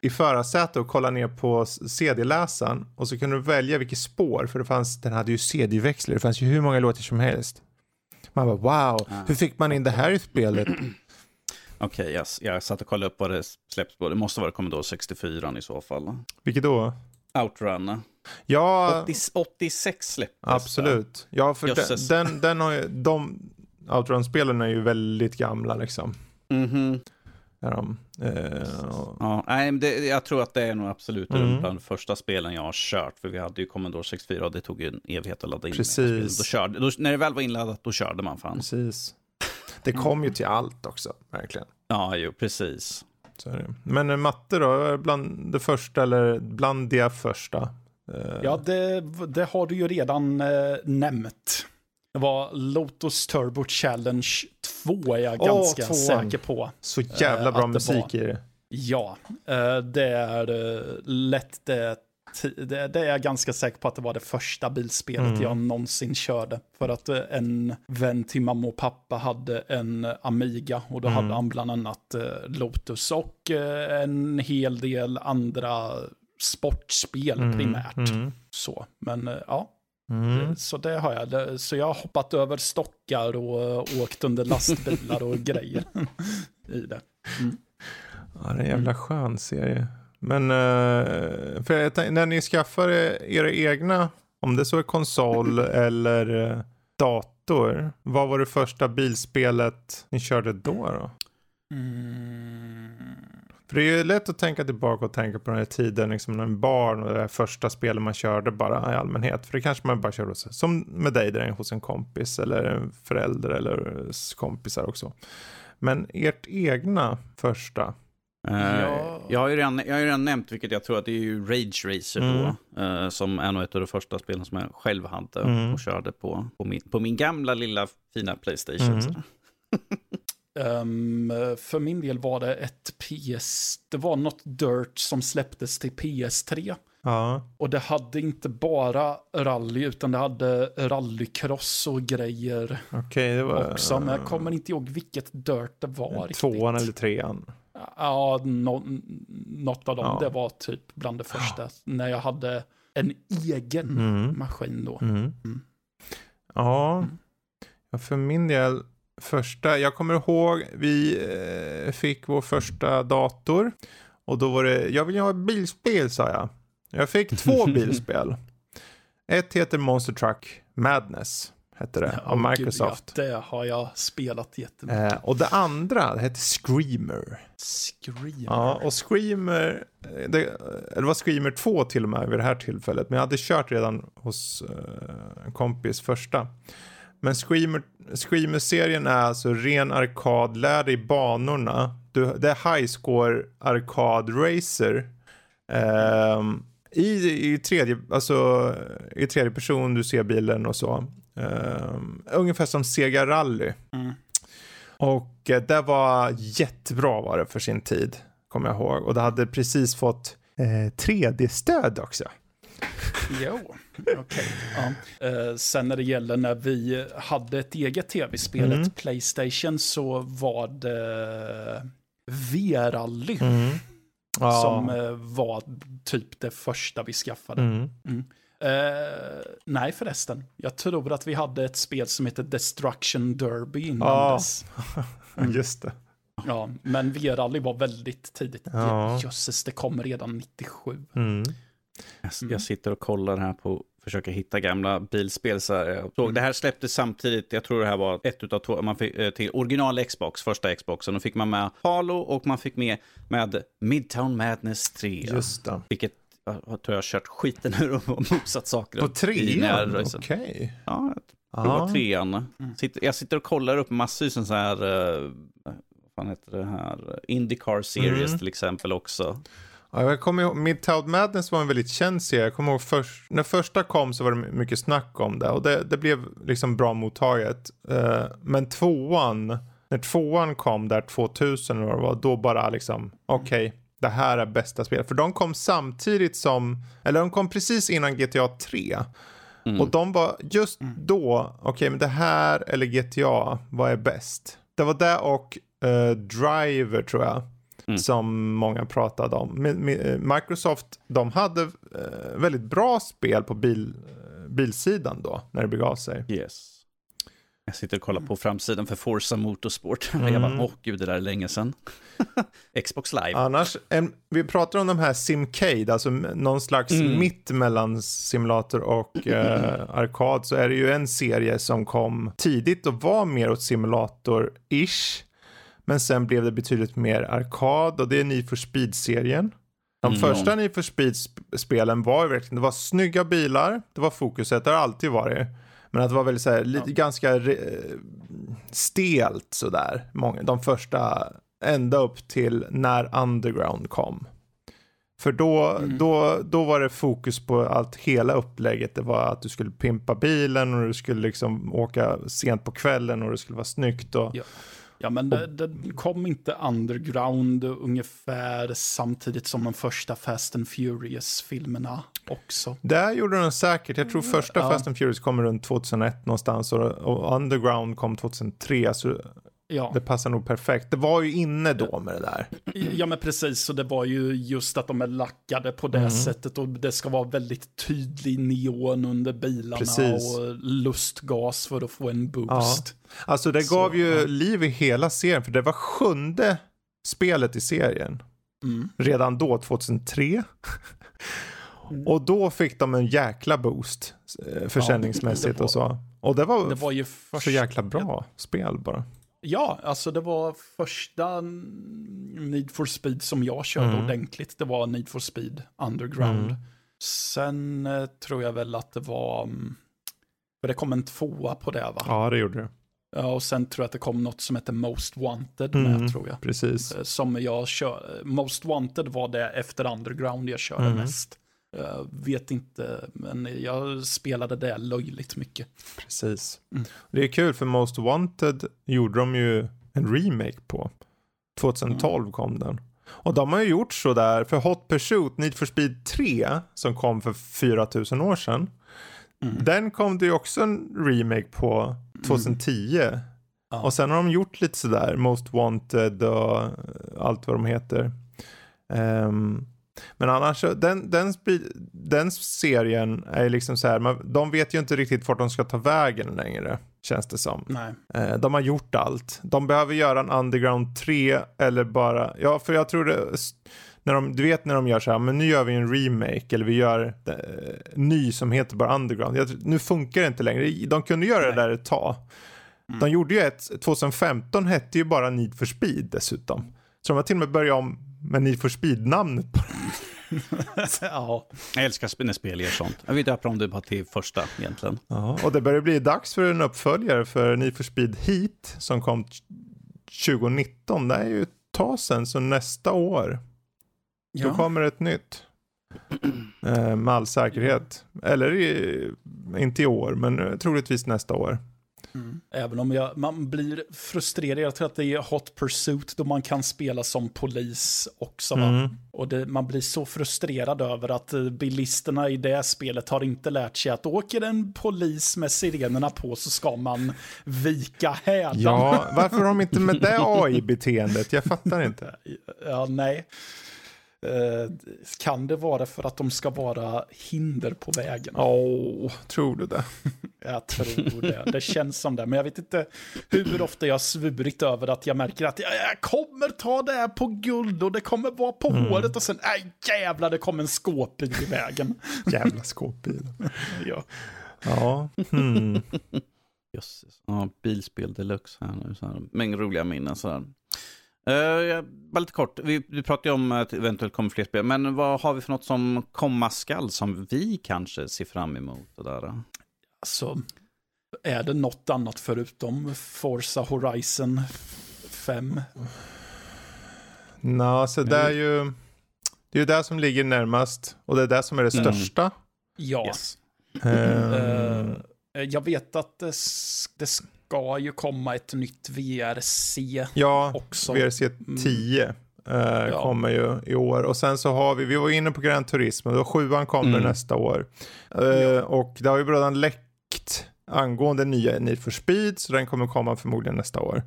i förarsätet och kolla ner på CD-läsaren. Och så kunde du välja vilket spår, för det fanns, den hade ju CD-växlar, det fanns ju hur många låtar som helst. Man bara wow, Ah. hur fick man in det här i spelet? Okej, yes. jag satt och kollade upp vad det släpps på. Det måste vara Commodore 64 i så fall. Vilket då? Outrun. Ja, 80, 86 släpptes absolut. Ja, för Jösses. den, den, har ju, de Outrun-spelen är ju väldigt gamla liksom. Mhm. Är de. Eh, och- Ja, nej, det, jag tror att det är nog absolut Mm. bland de första spelen jag har kört. För vi hade ju Commodore 64 och det tog ju en evighet att ladda in. Precis. Då körde, då, när det väl var inladdat, då körde man fan. precis. Det kom ju till allt också, verkligen. Ja, jo, precis. Så är det. Men eh, matte då, bland det första eller bland de första? Eh, Ja, det, det har du ju redan eh, nämnt. Det var Lotus Turbo Challenge 2 är jag Åh, ganska tvåan. säker på. Så jävla eh, bra det musik var- i det. Ja, eh, det är eh, lätt det, det. Det är jag ganska säker på att det var det första bilspelet Mm. jag någonsin körde. För att eh, en vän till mamma och pappa hade en Amiga och då Mm. hade han bland annat eh, Lotus och eh, en hel del andra sportspel Mm, primärt. mm, Så, men ja, mm. så det har jag. Så jag har hoppat över stockar och åkt under lastbilar och grejer i det. Ja, det är en jävla skön serie. Men eh, för jag tänk- när ni skaffar era egna, om det så är konsol eller eh, dator, vad var det första bilspelet ni körde då? då? Mm. För det är ju lätt att tänka tillbaka och tänka på den här tiden, liksom när en barn och det första spelet man körde bara i allmänhet. För det kanske man bara körde hos, som med dig, där hos en kompis eller en förälder eller kompisar också. Men ert egna första, Ja. Jag, har ju redan, jag har ju redan nämnt, vilket jag tror att det är ju Rage Racer Mm. då, eh, som är nog ett av de första spelen som jag själv hade Mm. och körde på, på, min, på min gamla lilla fina Playstation. Mm. Ehm, för min del var det ett PS, det var något Dirt som släpptes till PS3. ja, Och det hade inte bara rally, utan det hade rallycross och grejer okej, det var också. Men jag kommer inte ihåg vilket Dirt det var tvåan riktigt. eller trean. Ja, nå, något av dem. Ja. Det var typ bland det första. När jag hade en egen Mm. maskin då. Mm. Mm. Ja, ja, för min del första, jag kommer ihåg vi eh, fick vår första dator och då var det, jag vill ha ett bilspel sa jag. Jag fick två bilspel. Ett heter Monster Truck Madness, hette det, av Åh, gud, Microsoft. ja, det har jag spelat jättemycket. Eh, och det andra, det hette Screamer. Scream. Ja, och Screamer, eh, det, det var Screamer 2 till och med vid det här tillfället. Men jag hade kört redan hos eh, en kompis första. Men Screamer, Screamer-serien är alltså ren arkad, lär dig banorna. Du, det är high score arkad racer. ehm, i, i, tredje, alltså, i tredje person du ser bilen och så. Um, ungefär som Sega Rally. Mm. Och uh, det var jättebra var det för sin tid, kommer jag ihåg. Och det hade precis fått uh, 3D-stöd också. Jo, okej. Okay. Ja. Uh, sen när det gäller när vi hade ett eget tv-spel, mm. Playstation, så var det V-rally. Mm. Ja. Som uh, var typ det första vi skaffade. Mm. Mm. Uh, nej förresten, jag tror att vi hade ett spel som heter Destruction Derby innan ja. dess. Mm. Just det. Ja, men V-rally var väldigt tidigt. Ja. Jösses, det kom redan 97. Mm. Jag, jag, mm. sitter och kollar här på försöker hitta gamla bilspel. Så här, jag såg, mm. Det här släpptes samtidigt, jag tror det här var ett utav två, man fick, eh, till original Xbox, första Xboxen. Då fick man med Halo och man fick med, med Midtown Madness 3. Just det. Vilket jag tror jag har kört skiten ur och mosat saker. På trean? Okej. Okay. Ja, det var trean. Mm. Jag sitter och kollar upp massvis så här, uh, vad fan heter det här, Indycar Series mm. till exempel också. Ja, jag kommer ihåg, Midtown Madness var en väldigt känd serie. Jag kommer ihåg först, när första kom så var det mycket snack om det och det, det blev liksom bra mottaget. Uh, men tvåan, när tvåan kom där 2000 eller var, då bara liksom, okej, okay, det här är bästa spelet. För de kom samtidigt som, eller de kom precis innan GTA 3. Mm. Och de var just mm. då, okej okay, men det här eller GTA, vad är bäst? Det var det och uh, Driver tror jag. Mm. Som många pratade om. Eh, Microsoft, de hade uh, väldigt bra spel på bil, bilsidan då, när det begav sig. Yes. Jag sitter och kollar på framsidan för Forza Motorsport. Mm. Jag bara, åh gud, det där är länge sedan. Xbox Live. Annars, en, vi pratar om de här Simcade, alltså någon slags mm. mitt mellan simulator och eh, arkad, så är det ju en serie som kom tidigt och var mer åt simulator-ish. Men sen blev det betydligt mer arkad och det är Need for Speed-serien. De mm. första Need for Speed-spelen var ju verkligen, det var snygga bilar, det var fokuset, det har alltid varit. Men att det var väldigt så här, lite, ja. ganska stelt sådär. Många, de första, ända upp till när Underground kom. För då, mm. då, då var det fokus på allt, hela upplägget. Det var att du skulle pimpa bilen och du skulle liksom åka sent på kvällen och det skulle vara snyggt. Och, ja. Ja, men det, det, kom inte Underground ungefär samtidigt som de första Fast and Furious-filmerna också? Det gjorde den säkert. Jag tror första ja. Fast and Furious kom runt 2001 någonstans och, och Underground kom 2003. Så Ja. Det passar nog perfekt. Det var ju inne då med det där. Ja men precis, så det var ju just att de är lackade på det mm. sättet och det ska vara väldigt tydlig neon under bilarna precis. och lustgas för att få en boost. Ja. Alltså det gav så, ju ja. liv i hela serien för det var sjunde spelet i serien. Mm. Redan då, 2003. Mm. Och då fick de en jäkla boost eh, försäljningsmässigt var, och så. Och det var, det var ju först, så jäkla bra ja. spel bara. Ja, alltså det var första Need for Speed som jag körde mm. ordentligt. Det var Need for Speed Underground. Mm. Sen eh, tror jag väl att det var, mm, för det kom en tvåa på det va? Ja, det gjorde det. Ja, och sen tror jag att det kom något som heter Most Wanted med mm, tror jag. Precis. Eh, som jag kör, Most Wanted var det efter Underground jag körde mest. Jag vet inte, men jag spelade det löjligt mycket. Precis. Mm. Det är kul för Most Wanted gjorde de ju en remake på. 2012 mm. kom den. Och de har ju gjort så där för Hot Pursuit, Need for Speed 3 som kom för 4000 år sedan. Mm. Den kom det ju också en remake på 2010. Mm. Ja. Och sen har de gjort lite sådär, Most Wanted och allt vad de heter. Um, men annars, den, den, den serien är liksom så här, de vet ju inte riktigt vart de ska ta vägen längre. Känns det som. Nej. Eh, de har gjort allt. De behöver göra en Underground 3 eller bara, ja för jag tror det, när de, du vet när de gör så här, men nu gör vi en remake eller vi gör eh, ny som heter bara Underground. Jag, nu funkar det inte längre. De kunde göra Nej. det där ett tag. Mm. De gjorde ju ett, 2015 hette ju bara Need for Speed dessutom. Så de har till och med börjat om med Need for Speed-namnet ja. Jag älskar när spel gör sånt. Jag vill döpa om det bara till första egentligen. Ja, och det börjar bli dags för en uppföljare för Need for Speed Heat som kom 2019. Det är ju ett tag sedan, så nästa år. Ja. Då kommer ett nytt. Eh, med all säkerhet. Eller i, inte i år, men eh, troligtvis nästa år. Mm. Även om jag, man blir frustrerad, jag tror att det är Hot Pursuit då man kan spela som polis också. Mm. Och det, man blir så frustrerad över att eh, bilisterna i det spelet har inte lärt sig att åker en polis med sirenerna på så ska man vika hädan. Ja, varför har de inte med det AI-beteendet? Jag fattar inte. Ja, nej. Eh, kan det vara för att de ska vara hinder på vägen? Åh, oh, tror du det? jag tror det. Det känns som det. Men jag vet inte hur ofta jag har svurit över att jag märker att jag, kommer ta det här på guld och det kommer vara på mm. håret och sen, nej jävlar, det kommer en skåpbil i vägen. Jävla skåpbil. ja. Ja. Hmm. Jösses. Ja, bilspel deluxe här nu. Så här. Mängd roliga minnen. Så här. Uh, bara lite kort, vi, vi pratade ju om att det eventuellt kommer fler spel, men vad har vi för något som komma skall som vi kanske ser fram emot? Det där? Alltså, är det något annat förutom Forza Horizon 5? Nå, så det är ju det är ju det som ligger närmast och det är det som är det mm. största. Ja. Yes. Um... Uh, jag vet att det, det ska ju komma ett nytt VRC ja, också. VRC 10 mm. eh, ja. kommer ju i år. Och sen så har vi, vi var inne på Gran Turismo, då sjuan kommer mm. nästa år. Eh, ja. Och det har ju redan läckt angående nya Need for Speed, så den kommer komma förmodligen nästa år.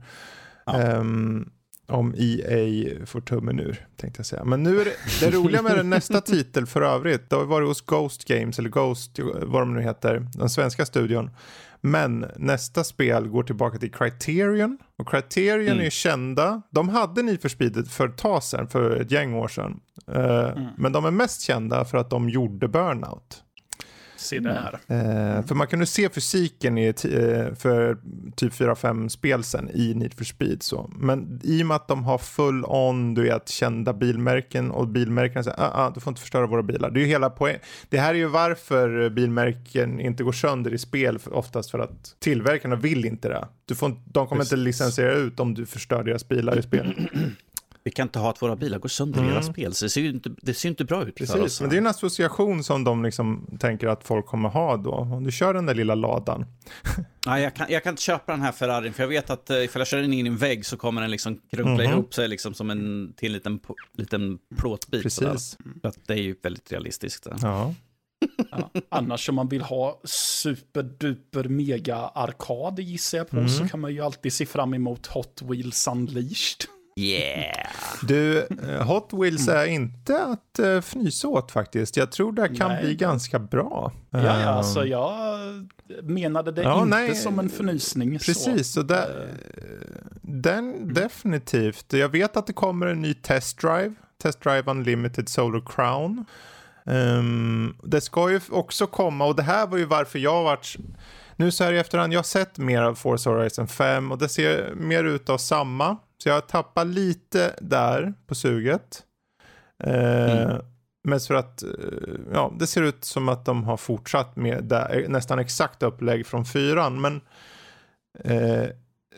Um, om EA får tummen ur, tänkte jag säga. Men nu är det, det roliga med den nästa titel för övrigt, det har varit hos Ghost Games, eller Ghost, vad de nu heter, den svenska studion. Men nästa spel går tillbaka till Criterion. Och Criterion mm. är kända. De hade Need for Speed för ett tag sedan, för ett gäng år sedan. Uh, mm. Men de är mest kända för att de gjorde Burnout. Se där. Eh, för man kunde se fysiken i, eh, för typ 4-5 spel sen i Need for Speed. Så. Men i och med att de har full on, du vet, kända bilmärken och bilmärken säger ah, ah, du får inte förstöra våra bilar. Det är ju hela poäng. Det här är ju varför bilmärken inte går sönder i spel oftast för att tillverkarna vill inte det. Du får, de kommer Precis. inte licensiera ut om du förstör deras bilar i spel. Vi kan inte ha att våra bilar går sönder mm. i era mm. spel, så det ser ju inte, det ser inte bra ut Precis, för oss. men det är en association som de liksom tänker att folk kommer ha då. Om du kör den där lilla ladan. Nej, jag kan, jag kan inte köpa den här Ferrarin, för jag vet att uh, ifall jag kör den in i en vägg så kommer den liksom krunkla mm. ihop sig liksom som en till liten, liten plåtbit. Precis. Så det är ju väldigt realistiskt. Ja. Ja, annars om man vill ha superduper mega arkad gissar jag på mm. så kan man ju alltid se fram emot Hot Wheels Unleashed. Yeah! Du, eh, Hot Wheels är inte att uh, fnysa åt faktiskt. Jag tror det kan nej. bli ganska bra. Ja, ja, ehm. alltså jag menade det ja, inte nej, som en förnysning. Precis, så. det, uh. den mm. definitivt. Jag vet att det kommer en ny Test Drive. Test Drive Unlimited Solar Crown. Um, det ska ju också komma, och det här var ju varför jag varit nu så här i efterhand, jag har sett mer av Forza Horizon 5 och det ser mer ut av samma. Så jag tappar lite där på suget. Eh, mm. Mest för att eh, ja, det ser ut som att de har fortsatt med där, nästan exakt upplägg från fyran. Men eh,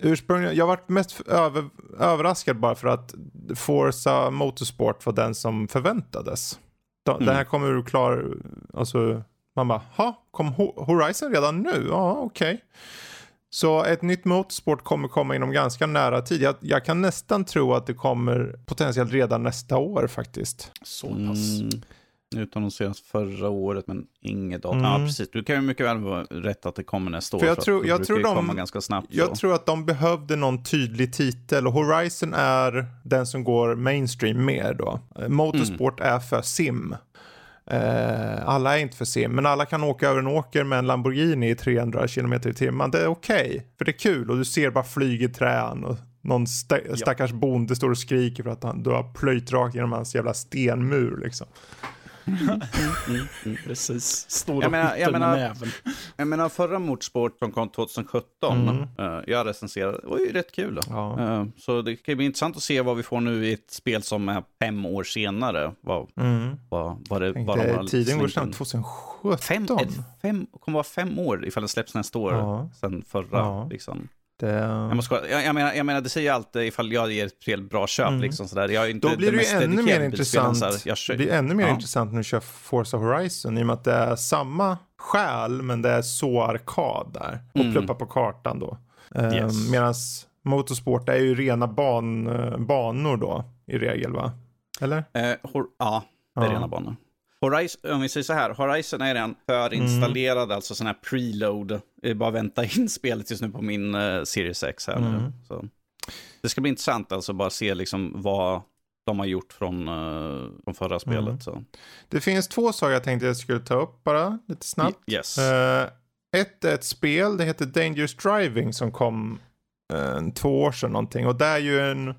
ursprungligen, jag varit mest över, överraskad bara för att Forza Motorsport var den som förväntades. De, mm. Den här kommer du klar, alltså man bara, ha, kom Horizon redan nu? Ja, okej. Okay. Så ett nytt motorsport kommer komma inom ganska nära tid. Jag, jag, kan nästan tro att det kommer potentiellt redan nästa år faktiskt. Så pass. Mm, utannonseras förra året men inget datum. Mm. Ja, precis. Du kan ju mycket väl vara rätt att det kommer nästa år. För jag tror, jag tror de, komma ganska snabbt. Jag så. tror att de behövde någon tydlig titel och Horizon är den som går mainstream mer då. Motorsport mm. är för sim. Eh, alla är inte för sim, men alla kan åka över en åker med en Lamborghini i 300 km i timmen. Det är okej, okay, för det är kul och du ser bara flyg i trän och någon st stackars bonde står och skriker för att han, du har plöjt rakt genom hans jävla stenmur liksom. Mm, mm, mm, precis. Stora jag menar, jag menar. Jag menar förra Motorsport som kom 2017, mm. uh, jag recenserade, det var ju rätt kul. Ja. Uh, så det kan bli intressant att se vad vi får nu i ett spel som är fem år senare. Vad, mm. vad, vad det, vad de tiden går snabbt, 2017. Fem, fem, kommer vara fem år ifall det släpps nästa år, ja. sen förra. Ja. Liksom. Det... Jag, måste, jag, jag, menar, jag menar, det säger ju alltid ifall jag ger ett spel bra köp. Mm. Liksom, sådär. Jag är inte Då blir det ju mest ännu mer intressant. jag, Det blir ännu mer Ja. intressant när du kör Forza Horizon i och med att det är samma själ men det är så arkad där. Och Mm. pluppa på kartan då. Um, Yes. Medan Motorsport är ju rena ban, eh, banor då i regel va? Eller? Eh, hor- ja, det är Ja. rena banor. Horizon, om vi säger så här, Horizon är redan förinstallerad, Mm. alltså sån här preload. Är bara vänta in spelet just nu på min uh, Series X här Mm. nu. Så. Det ska bli intressant alltså bara se liksom vad de har gjort från, uh, från förra spelet. Mm. Så. Det finns två saker jag tänkte jag skulle ta upp bara lite snabbt. Yes. Eh, ett är ett spel, det heter Dangerous Driving som kom eh, två år sedan någonting. Och det är ju en,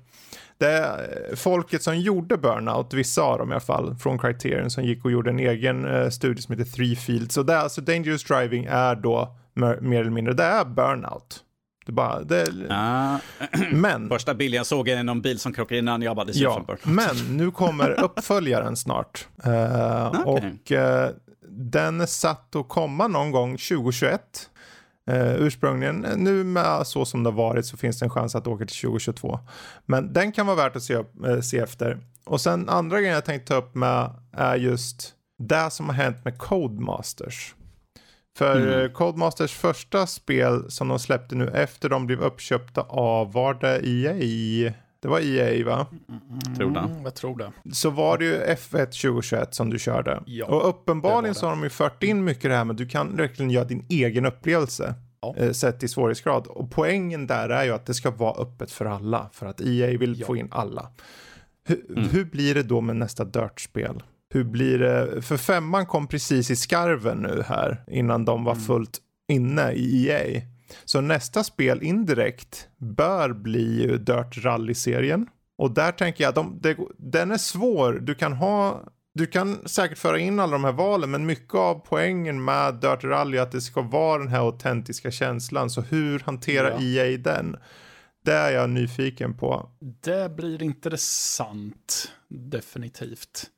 det folket som gjorde Burnout, vissa av dem i alla fall, från Criterion som gick och gjorde en egen eh, studie som heter Three Fields. Så det är alltså Dangerous Driving är då mer, eller mindre, det är Burnout. Det bara, det Ah, men, första bilden jag såg är någon bil som krockade innan jag bara, det ser ja, men nu kommer uppföljaren snart. Eh, Okej. Och eh, den är satt att komma någon gång 2021. Uh, ursprungligen, Eh, nu med så som det har varit så finns det en chans att åka till 2022. Men den kan vara värt att se, upp, eh, se efter. Och sen andra grejen jag tänkte ta upp med är just det som har hänt med Codemasters. För Mm. eh, Codemasters första spel som de släppte nu efter de blev uppköpta av, var det EA? Det var EA va? Tror det. Mm, jag tror det. Så var det ju F1 2021 som du körde. Ja, och uppenbarligen så har de ju fört in mycket det här med att du kan verkligen göra din egen upplevelse. Ja. Eh, sett i svårighetsgrad. Och poängen där är ju att det ska vara öppet för alla. För att EA vill Ja. få in alla. Hur, Mm. hur blir det då med nästa Dirt-spel? Hur blir det? För femman kom precis i skarven nu här. Innan de var Mm. fullt inne i EA. Så nästa spel indirekt bör bli ju Dirt Rally-serien. Och där tänker jag, de, det, den är svår. Du kan ha, du kan säkert föra in alla de här valen, men mycket av poängen med Dirt Rally är att det ska vara den här autentiska känslan. Så hur hanterar Ja. EA den? Det är jag nyfiken på. Det blir intressant, definitivt.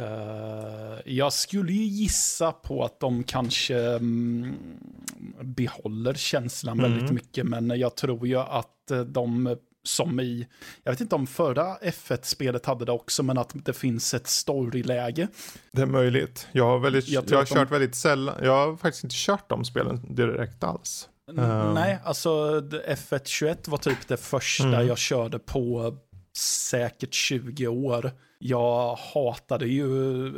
Eh, jag skulle ju gissa på att de kanske mm, behåller känslan Mm. väldigt mycket, men jag tror ju att eh, de som i, jag vet inte om förra F1-spelet hade det också, men att det finns ett storyläge. Det är möjligt. Jag har, väldigt, Jag jag har att de- kört väldigt sällan. Jag har faktiskt inte kört de spelen direkt alls. N- Ehm. Nej, alltså det- F1 21 var typ det första Mm. jag körde på säkert 20 år. Jag hatade ju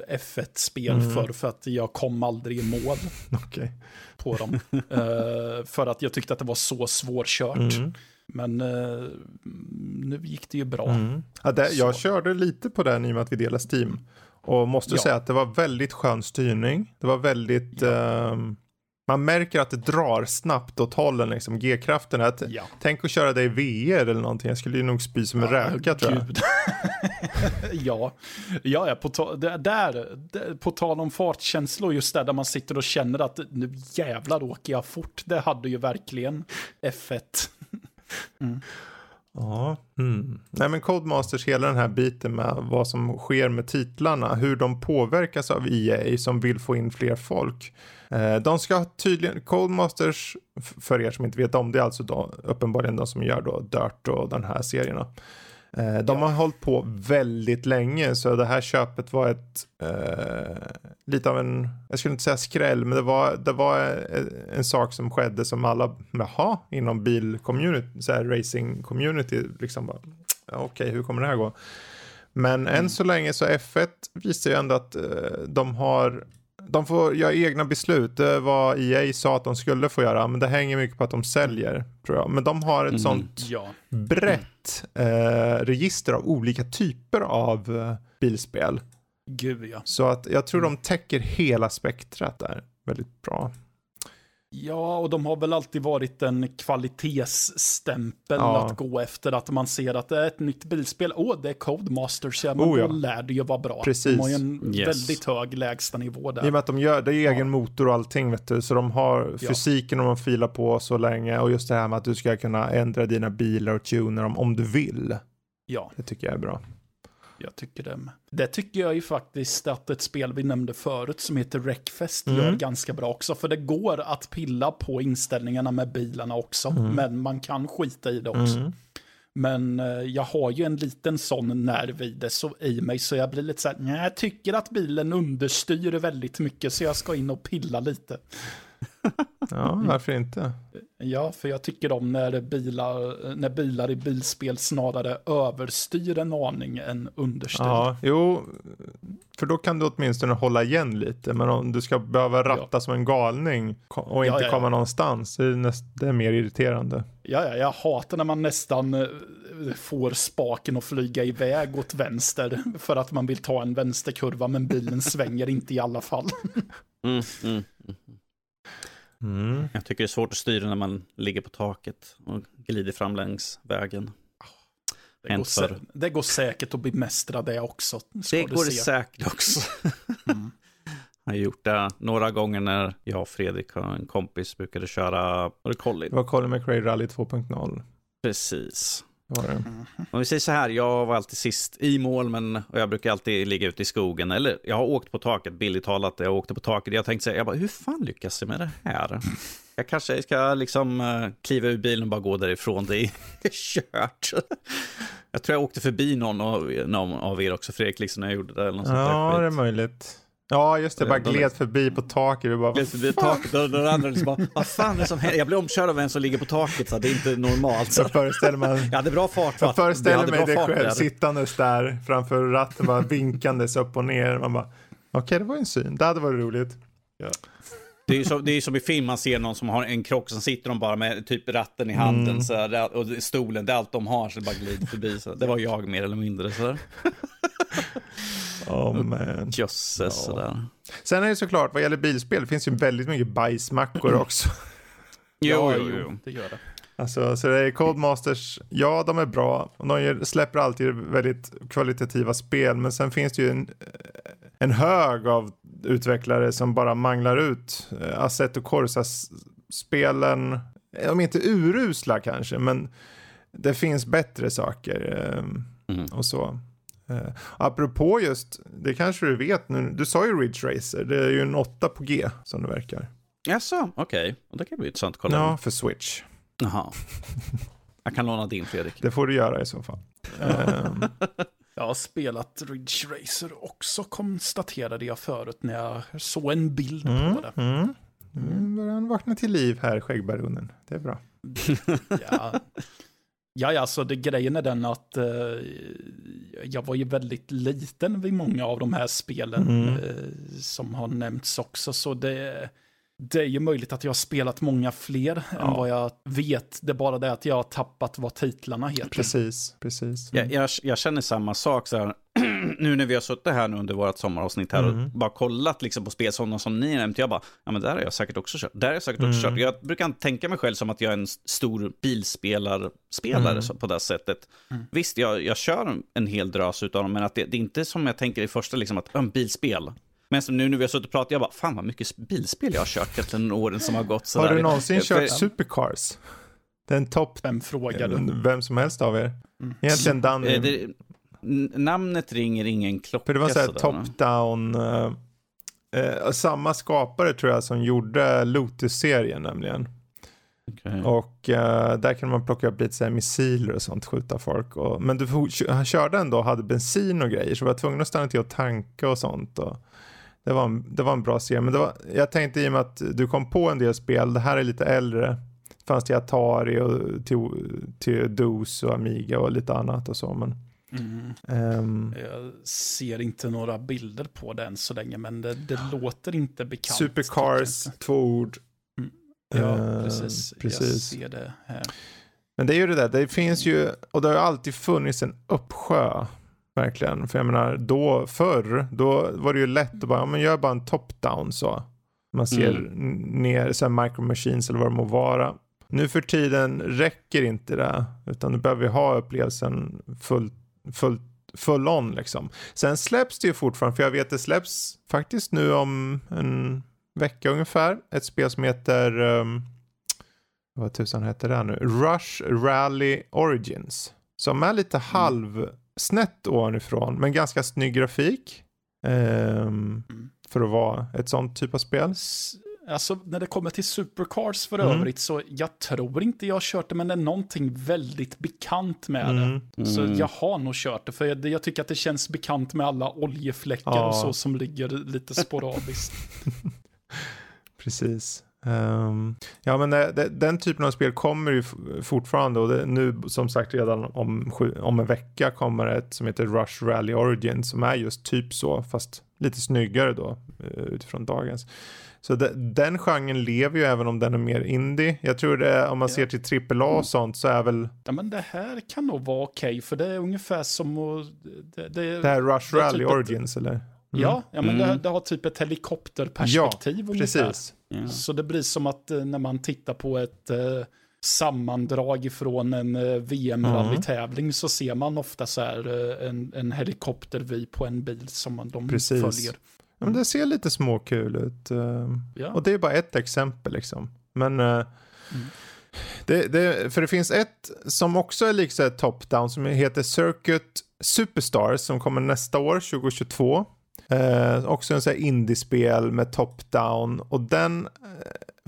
F1-spel Mm. förr för att jag kom aldrig i mål Okej. på dem. Eh, för att jag tyckte att det var så svårkört. Mm. Men eh, nu gick det ju bra. Mm. Ja, det, jag körde lite på den i och med att vi delar Steam. Och måste Ja. säga att det var väldigt skön styrning. Det var väldigt... ehm, man märker att det drar snabbt åt hållen liksom. Att, Ja. Tänk att köra det i VR eller någonting. Jag skulle ju nog spy som en räka tror jag. Ja, ja, ja på, ta- där, det- på tal om fartkänslor, just där, där man sitter och känner att nu jävlar åker jag fort. Det hade ju verkligen F1. Ja. Mm. Nej men Codemasters, hela den här biten med vad som sker med titlarna, hur de påverkas av EA som vill få in fler folk. Eh, de ska tydligen, Coldmasters, för er som inte vet om det, är alltså då, uppenbarligen de som gör då Dirt och den här serierna. Eh, de har hållit på väldigt länge så det här köpet var ett eh, lite av en, jag skulle inte säga skräll, men det var, det var eh, en, sak som skedde som alla, jaha, inom bilcommunity, så här racing-community, liksom bara, ja, okej, hur kommer det här gå? Men än så länge så F1 visar ju ändå att eh, de har de får göra egna beslut. Det var EA sa att de skulle få göra, men det hänger mycket på att de säljer, tror jag. Men de har ett Mhm. sånt Ja, brett eh, register av olika typer av eh, bilspel. gud ja. Så att jag tror de täcker hela spektrat där väldigt bra. Ja, och de har väl alltid varit en kvalitetsstämpel Ja. att gå efter. Att man ser att det är ett nytt bilspel. Åh, det är Codemasters. Ja, men Oh, ja. då lär det ju vara bra. Precis. De har ju en Yes. väldigt hög lägstanivå I där. och med att de gör, det är egen motor och allting vet du. Så de har Ja. fysiken de filar på så länge. Och just det här med att du ska kunna ändra dina bilar och tuna dem om du vill. Ja, Det tycker jag är bra. Jag tycker det. med. Det tycker jag ju faktiskt att ett spel vi nämnde förut som heter Wreckfest Mm. gör ganska bra också. För det går att pilla på inställningarna med bilarna också. Men man kan skita i det också. Mm. Men eh, jag har ju en liten sån nerv i, det, så, i mig så jag blir lite så här, jag tycker att bilen understyr väldigt mycket så jag ska in och pilla lite. Ja, varför inte? Ja, för jag tycker om när bilar, när bilar i bilspel snarare överstyr en aning än understyr. Ja, jo, för då kan du åtminstone hålla igen lite. Men om du ska behöva ratta som en galning och Ja, inte ja, ja. komma någonstans, det är, näst, det är mer irriterande. Ja, ja, jag hatar när man nästan eh, får spaken att flyga iväg åt vänster för att man vill ta en vänsterkurva men bilen svänger inte i alla fall. Mm, mm. Mm. Jag tycker det är svårt att styra när man ligger på taket och glider fram längs vägen. Det går, sä- det går säkert att bemästra det också. Ska Det du går det se. säkert också. Mm. Jag har gjort det några gånger när jag och Fredrik och en kompis brukade köra, var det Colin? Det var Colin McRae Rally 2.0. Precis. Var det. Om vi säger så här, jag var alltid sist i mål, men och jag brukar alltid ligga ute i skogen. Eller jag har åkt på taket, billigt talat. Jag åkte på taket. Jag tänkte säga, jag bara, hur fan lyckas jag med det här? Jag kanske ska liksom eh, kliva ur bilen och bara gå därifrån. Det är kört. Jag tror jag åkte förbi någon av, någon av er också, Fredrik, liksom när jag gjorde det. Eller något sånt där Ja, det är möjligt. Ja, just det. Ja, Bara gled förbi på taket. Vi bara, Gled förbi taket och den andra liksom bara, vad fan är det som händer? Jag blir omkörd av en som ligger på taket, så det är inte normalt. Så. jag föreställer mig Jag hade bra fart. va? Jag föreställer mig dig själv sittandes där framför ratten, bara vinkandes upp och ner. Man bara, okej det var en syn, det hade varit roligt. Det är ju som, det är som i film, man ser någon som har en krock, som sitter de bara med typ ratten i handen Mm. så här, och stolen, det är allt de har, så det bara glider förbi. Så. Det var jag mer eller mindre. Så där. Oh, man. Jösses Ja. sådär. Sen är det såklart, vad gäller bilspel, det finns ju väldigt mycket bajsmackor också. Jo, ja, jo, jo. det gör det. Alltså, så det är Codemasters, ja de är bra. Och de släpper alltid väldigt kvalitativa spel. Men sen finns det ju en, en hög av utvecklare som bara manglar ut eh, Assetto Corsa-spelen. De är inte urusla kanske, men det finns bättre saker. Eh, Mm. och så. Eh, apropå just, det kanske du vet nu, du sa ju Ridge Racer, det är ju en 8 på G som det verkar. Jaså, okej. Och Det kan bli intressant att kolla. Ja, för Switch. Jaha. Jag kan låna din Fredrik. Det får du göra i så fall. Jag har spelat Ridge Racer också, konstaterade jag förut när jag såg en bild Mm, på det. mm. Nu börjar han vakna till liv här, skäggbaronen. Det är bra. Ja. Ja, ja, alltså det, grejen är den att eh, jag var ju väldigt liten vid många av de här spelen Mm. eh, som har nämnts också. Så det, det är ju möjligt att jag har spelat många fler än Ja. vad jag vet. Det är bara det att jag har tappat vad titlarna heter. Precis, precis. Jag, jag, jag känner samma sak så här. nu när vi har suttit här nu under vårt sommaravsnitt här Mm. och bara kollat liksom på spel sådana som ni nämnt. Jag bara, ja men där har jag säkert också kört. Där har jag säkert också Mm. kört. Jag brukar inte tänka mig själv som att jag är en stor bilspelare spelare Mm. så, på det sättet. Mm. Visst, jag, jag kör en hel drös utav dem, men att det, det är inte som jag tänker i första liksom att, en bilspel. Men som nu när vi har suttit och pratat, jag bara, fan vad mycket bilspel jag har kört efter åren som har gått. Så Har du någonsin För- kört Supercars? Den topp, Vem frågar du? vem som helst av er. Mm. Egentligen Danny. Eh, det, n- namnet ringer ingen klocka. För det var så här sådär, top-down. eh, eh, samma skapare tror jag som gjorde Lotus-serien nämligen. Okej. Och eh, där kan man plocka upp lite så här missiler och sånt, skjuta folk. Och, men du han körde ändå och hade bensin och grejer så var tvungen att stanna till och tanka och sånt. Och det, var en, det var en bra serie. Men det var, jag tänkte i och med att du kom på en del spel, det här är lite äldre. Fanns till Atari och till, till DOS och Amiga och lite annat och så. Men, Mm. ehm, Jag ser inte några bilder på den så länge, men det, det låter inte bekant. Supercars, två ord. inte. Ja, precis. precis. Jag ser det här. Men det är ju det där, det finns ju, och det har ju alltid funnits en uppsjö. Verkligen. För jag menar, då förr, då var det ju lätt att bara, ja, men gör bara en top-down så. Man ser Mm. ner, så här micro machines eller vad det må vara. Nu för tiden räcker inte det, utan du behöver ju ha upplevelsen full, full, full on liksom. Sen släpps det ju fortfarande, för jag vet det släpps faktiskt nu om en vecka ungefär, ett spel som heter um, vad tusan heter det här nu? Rush Rally Origins. Som är lite halv snett ovanifrån, men ganska snygg grafik. Ehm, Mm. För att vara ett sånt typ av spel. S- Alltså när det kommer till Supercars för Mm. övrigt så jag tror inte jag har kört det men det är någonting väldigt bekant med Mm. det. Så Mm. jag har nog kört det för jag, jag tycker att det känns bekant med alla oljefläckar Ja. och så som ligger lite sporadiskt. Precis. Ehm, ja men det, det, den typen av spel kommer ju fortfarande och det, nu som sagt redan om, sju, om en vecka kommer ett som heter Rush Rally Origin som är just typ så fast lite snyggare då eh, utifrån dagens. Så de, den genren lever ju även om den är mer indie. Jag tror det om man Ja. ser till AAA och sånt så är väl ja men det här kan nog vara okej för det är ungefär som att... Det, det, det här Rush det Rally typ Origins eller? Ja, ja men Mm. det, det har typ ett helikopterperspektiv ungefär. Precis. Ja. Så det blir som att eh, när man tittar på ett eh, sammandrag från en eh, VM-rallytävling så ser man ofta så här eh, en, en helikoptervy på en bil som man, de Precis. följer. Ja, men det ser lite småkul ut. ehm. Ja. Och det är bara ett exempel liksom. Men eh, det, det, för det finns ett som också är liksom top-down som heter Circuit Superstars som kommer nästa år, 2022. Eh, också en sån här indiespel med top-down och den eh,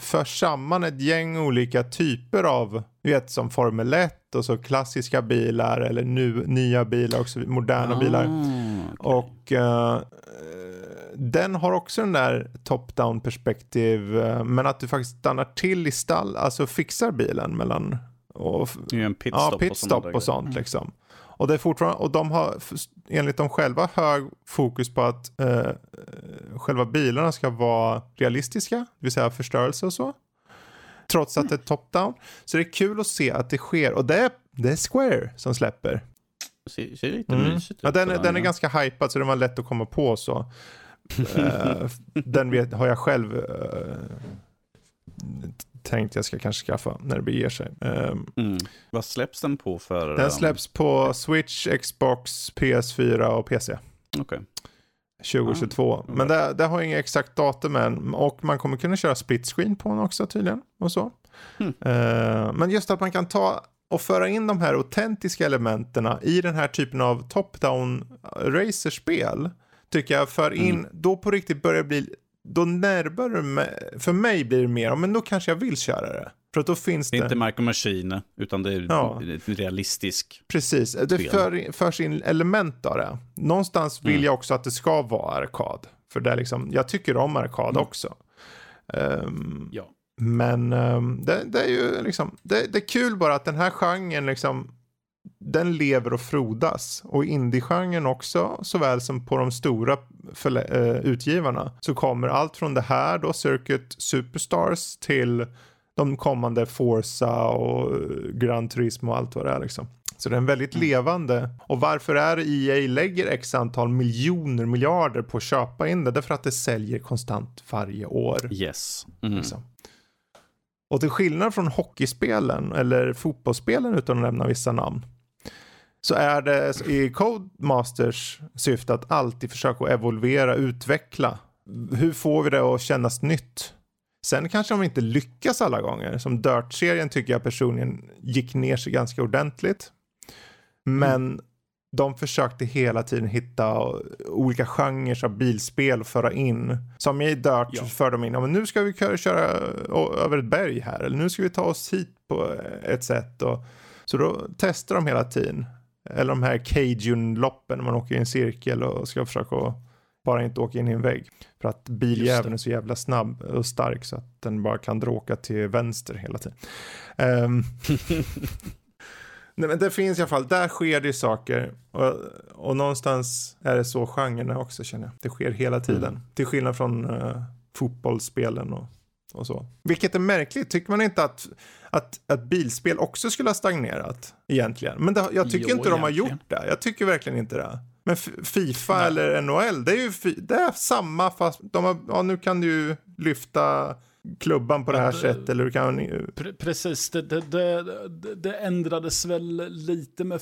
för samman ett gäng olika typer av, du vet som Formel 1 och så klassiska bilar eller nu, nya bilar och moderna bilar. Ah, okej. Och eh, den har också den där top-down perspektiv, eh, men att du faktiskt stannar till i stall, alltså fixar bilen mellan och, Det är en pitstop, ja, och pitstop där och sånt liksom. Och det är fortfarande, och de har enligt dem själva hög fokus på att eh, eh, själva bilarna ska vara realistiska, det vill säga förstörelse och så. Trots att det är top-down. Så det är kul att se att det sker och det är, det är Square som släpper. Ser, ser lite Mm. mysigt ut. Ja, den, är- sådär, den är ganska hypad så den var lätt att komma på så. Eh, den vet, har jag själv uh, tänkt jag ska kanske skaffa när det beger sig. Ehm, Mm. Vad släpps den på för? den um, släpps på Switch, Xbox, PS4 och PC. Okej. 2022. Ah, Men det, det har inget exakt datum än. Och man kommer kunna köra split screen på den också tydligen. Och så. Hmm. Eh, men just att man kan ta och föra in de här autentiska elementen i den här typen av top-down racerspel. Tycker jag för in, Mm. då på riktigt börjar det bli, då närmare med, för mig blir det mer, men då kanske jag vill köra det. För att då finns Det är det, inte Micro Machine, utan det är Ja. realistisk. precis, det för, förs in element av det. Någonstans vill Mm. jag också att det ska vara arkad. För det är liksom, jag tycker om arkad Mm. också. Ehm, Ja. Men ehm, det, det är ju liksom, det, det är kul bara att den här genren liksom, den lever och frodas. Och indie-genren också, såväl som på de stora eh, utgivarna, så kommer allt från det här då, Circuit Superstars, till de kommande Forza och eh, Gran Turismo och allt vad det är liksom. Så det är en väldigt levande. Och varför är det EA lägger x antal miljoner, miljarder på att köpa in det? Därför att det säljer konstant varje år. Yes. Mm. Liksom. Och till skillnad från hockeyspelen eller fotbollsspelen utan att nämna vissa namn. Så är det i Codemasters syfte att alltid försöka att evolvera, utveckla. Hur får vi det att kännas nytt? Sen kanske de inte lyckas alla gånger. Som Dirt-serien tycker jag personligen gick ner sig ganska ordentligt. Men de försökte hela tiden hitta olika genrer av bilspel och föra in. Som i Dirt Ja. för de in, ja, men nu ska vi kö- köra över ett berg här. Eller nu ska vi ta oss hit på ett sätt. Och, så då testar de hela tiden. Eller de här Cajun-loppen när man åker i en cirkel och ska försöka bara inte åka in i en vägg. För att biljäveln är så jävla snabb och stark så att den bara kan dråka till vänster hela tiden. Ehm, Nej men det finns i alla fall, där sker det saker. Och, och någonstans är det så genren är också känner jag. Det sker hela tiden. Mm. Till skillnad från uh, fotbollsspelen och, och så. Vilket är märkligt, tycker man inte att, att, att bilspel också skulle ha stagnerat egentligen? Men det, jag tycker Jo, inte de har egentligen. gjort det. Jag tycker verkligen inte det. Men Fifa Nej. eller NHL, det är ju det är samma fast de har, ja, nu kan du ju lyfta klubban på det här sättet eller du kan Pre- precis, det, det, det, det- det ändrades väl lite med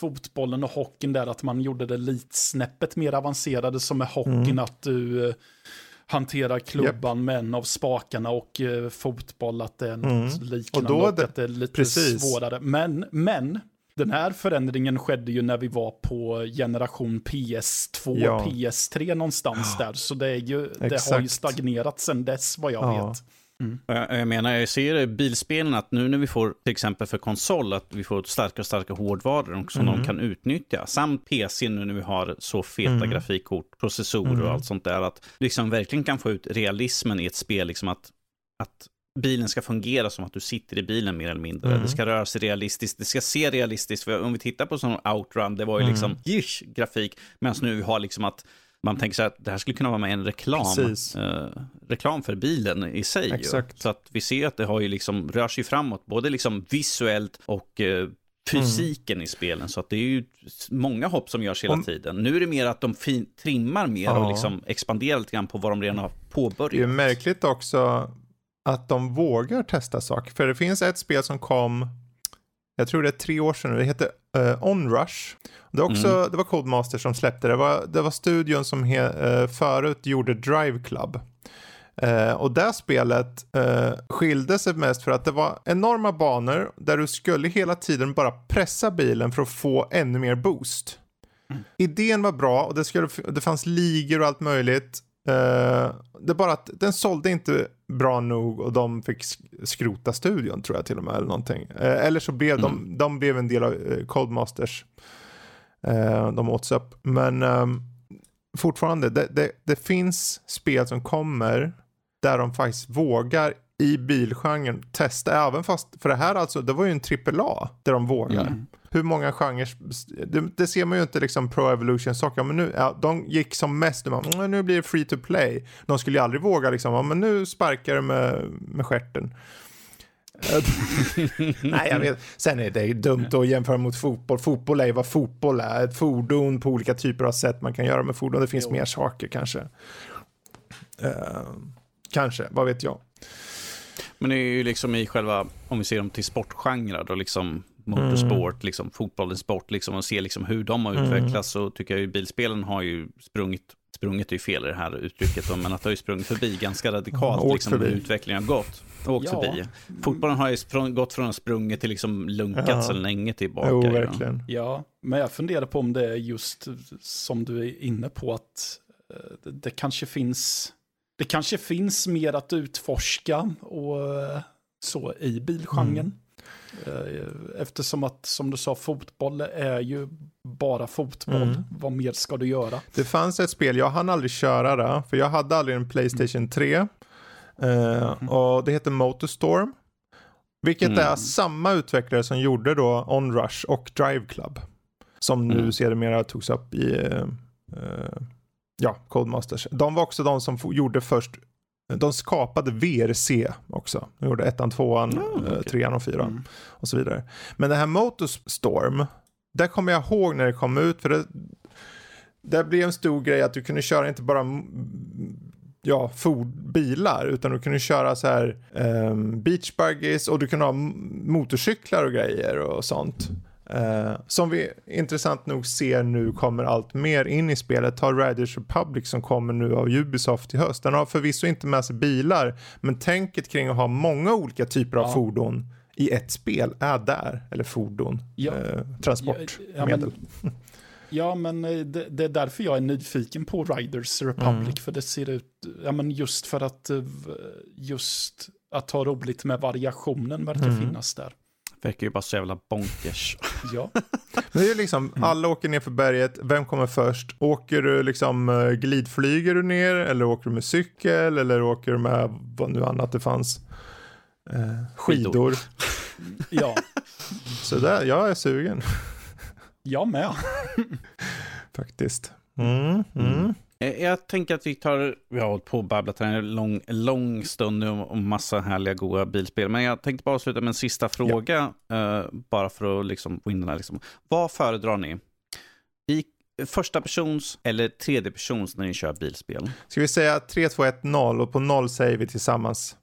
fotbollen och hockeyn där, att man gjorde det lite snäppet mer avancerade som med hockeyn, Mm. att du eh, hanterar klubban med en av spakarna och eh, fotboll att det är något Mm. liknande Och det- att det är lite precis. svårare. Men, men Den här förändringen skedde ju när vi var på generation PS2, Ja. PS3 någonstans där. Så det, är ju, det har ju stagnerat sedan dess vad jag Ja. vet. Jag, jag menar, jag ser i bilspelen att nu när vi får till exempel för konsol att vi får starka och starka hårdvaror som Mm. de kan utnyttja. Samt PC nu när vi har så feta Mm. grafikkort, processorer och allt sånt där. Att liksom verkligen kan få ut realismen i ett spel. Liksom att, att bilen ska fungera som att du sitter i bilen mer eller mindre. Mm. Det ska röra sig realistiskt, det ska se realistiskt. För om vi tittar på sån outrun, det var ju Mm. liksom jish, grafik. Medan nu vi har liksom att man tänker så här att det här skulle kunna vara med en reklam. Eh, reklam för bilen i sig. ju. Exakt. Så att vi ser att det har ju liksom, rör sig framåt, både liksom visuellt och eh, fysiken i spelen. Så att det är ju många hopp som görs hela Om- tiden. Nu är det mer att de fin- trimmar mer Ja. och liksom expanderar lite grann på vad de redan har Det är påbörjat. märkligt också att de vågar testa saker. För det finns ett spel som kom, jag tror det är tre år sedan nu, det heter uh, Onrush. Det, också, Mm. det var Codemaster som släppte det. Var, det var studion som he, eh, förut gjorde Drive Club. Eh, och det spelet uh, skilde sig mest för att det var enorma banor där du skulle hela tiden bara pressa bilen för att få ännu mer boost. Idén var bra och det, skulle, det fanns ligor och allt möjligt. Eh, det är bara att den sålde inte bra nog och de fick sk- skrota studion tror jag till och med eller någonting. Eh, eller så blev de, de blev en del av uh, Codemasters. De åts upp. Men ehm, fortfarande, det, det, det finns spel som kommer där de faktiskt vågar i bilgenren testa även fast, för det här alltså, det var ju en AAA där de vågar. Mm. Hur många genrer, det, det ser man ju inte liksom Pro Evolution Soccer, men nu, ja, de gick som mest, de bara, "Mm, nu blir det free to play. De skulle ju aldrig våga liksom, ja, men nu sparkar det med, med stjärten. Nej, jag vet. Sen är det dumt att jämföra mot fotboll. Fotboll är ju vad fotboll är. Ett fordon på olika typer av sätt man kan göra med fordon. Det finns Jo. mer saker kanske. Eh, kanske, vad vet jag. Men det är ju liksom i själva, om vi ser dem till sportgenrer då liksom motorsport, liksom fotbollens sport, liksom och ser liksom hur de har Mm. utvecklats så tycker jag ju bilspelen har ju sprungit, sprungit är ju fel i det här uttrycket då, men att det har ju sprungit förbi ganska radikalt Åkt liksom förbi. hur utvecklingen har gått. Åkt Ja. förbi. Fotbollen har ju sprung, gått från sprunget till liksom lunkat Ja. sedan länge tillbaka. Jo, verkligen. Ja, men jag funderar på om det är just som du är inne på att eh, det, det kanske finns det kanske finns mer att utforska och eh, så i bilgenren. Eh, Eftersom att, som du sa, fotboll är ju bara fotboll. Mm. Vad mer ska du göra? Det fanns ett spel, jag hann aldrig köra det, för jag hade aldrig en Playstation 3. Eh, och det heter Motorstorm. Vilket Mm. är samma utvecklare som gjorde då Onrush och Drive Club. Som nu Mm. sedermera togs upp i eh, eh, ja, Codemasters. De var också de som gjorde först, de skapade VRC också. De gjorde ettan, tvåan, Ah, eh, okej. trean och fyran Mm. och så vidare. Men det här Motorstorm, där kommer jag ihåg när det kom ut, för det, det blev en stor grej att du kunde köra inte bara ja, ford, bilar, utan du kunde köra så här um, beach buggies och du kunde ha motorcyklar och grejer och sånt. Eh, som vi intressant nog ser nu kommer allt mer in i spelet. Ta Riders Republic som kommer nu av Ubisoft i höst. Den har förvisso inte med sig bilar, men tänket kring att ha många olika typer av Ja. fordon i ett spel är där. Eller fordon, Ja. eh, Ja, transportmedel. men, ja, men eh, det, det är därför jag är nyfiken på Riders Republic. Mm. För det ser ut, ja men just för att, eh, just att ha roligt med variationen verkar Mm. finnas där. Verkar ju bara så jävla bonkers. Ja, Men det är liksom, alla åker ner för berget, vem kommer först? Åker du liksom, eh, glidflyger du ner eller åker du med cykel eller åker du med vad nu annat det fanns? Eh, skidor. Skidor. ja, Så där, jag är sugen jag med. faktiskt. Mm, mm. Eh, Jag tänker att vi tar, vi har hållit på och babblat här en lång, lång stund nu om, massa härliga goda bilspel. Men jag tänkte bara avsluta med en sista fråga. eh, bara för att liksom få in den här. Liksom. Vad föredrar ni? I första persons eller tredje persons när ni kör bilspel? Ska vi säga 3, 2, 1, 0 och på 0 säger vi tillsammans.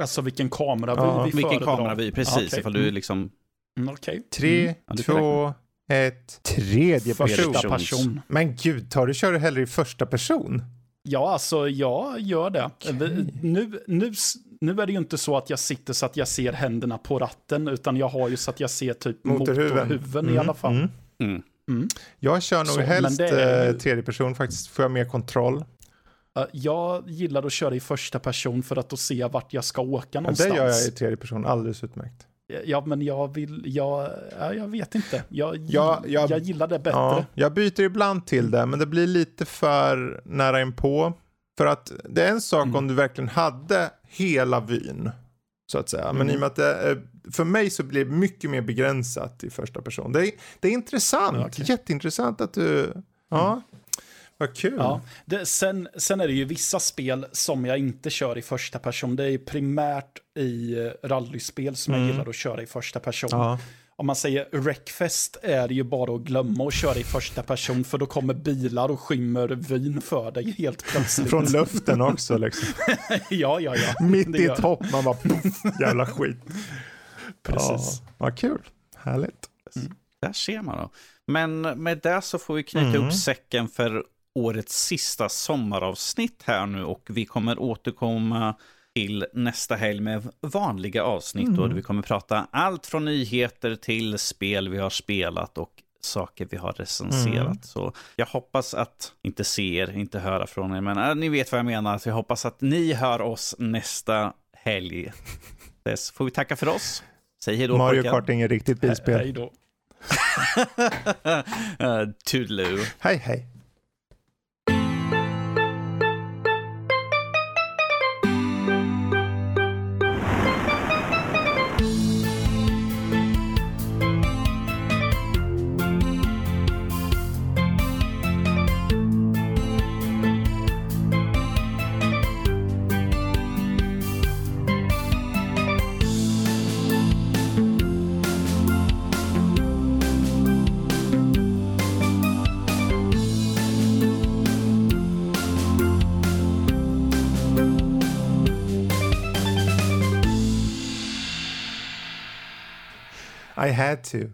Alltså vilken kamera vi, Ja. vi Vilken föredrar. kamera vi, precis, Okej. ifall du är liksom... Mm, Okej. 3, Mm. Ja, du kan 2, 1, tredje person. Första person. Men gud, tar du kör du hellre i första person? Ja, alltså jag gör det. Vi- Nu, nu, nu är det ju inte så att jag sitter så att jag ser händerna på ratten, utan jag har ju så att jag ser typ Motorhuven. motorhuven i Mm, alla fall. mm. Mm. Mm. Jag kör nog Så, helst det är eh, tredje person faktiskt. Får jag mer kontroll? Uh, Jag gillar att köra i första person för att då se vart jag ska åka Men det någonstans. gör jag i tredje person alldeles utmärkt. Ja, men jag vill, jag, ja, jag vet inte. Jag, Ja, jag- jag gillar det bättre. Ja, jag byter ibland till det, men det blir lite för nära inpå. För att det är en sak Mm. om du verkligen hade hela vyn, så att säga. Men Mm. i och med att det, är- för mig så blir det mycket mer begränsat i första person. Det är, det är intressant, Ja, okej. jätteintressant att du, ja, vad kul. Ja, det, sen, sen är det ju vissa spel som jag inte kör i första person. Det är primärt i eh, rallyspel som jag Mm. gillar att köra i första person. Ja. Om man säger Wreckfest är det ju bara att glömma att köra i första person för då kommer bilar och skymmer vyn för dig helt plötsligt. Från luften också liksom. ja, ja, ja. Mitt i ett hopp, man bara poff, jävla skit. Precis. Ja, vad kul, härligt. Där ser man då. Men med det så får vi knyta Mm. ihop säcken för årets sista sommaravsnitt här nu och vi kommer återkomma till nästa helg med vanliga avsnitt Mm. och vi kommer prata allt från nyheter till spel vi har spelat och saker vi har recenserat. Mm. Så jag hoppas att, inte se er, inte höra från er, men äh, ni vet vad jag menar. Så jag hoppas att ni hör oss nästa helg. Dess får vi tacka för oss. Säg hej då Mario. Kart är inget riktigt bilspel. Hej då. uh, toodaloo. Hej hej. I had to.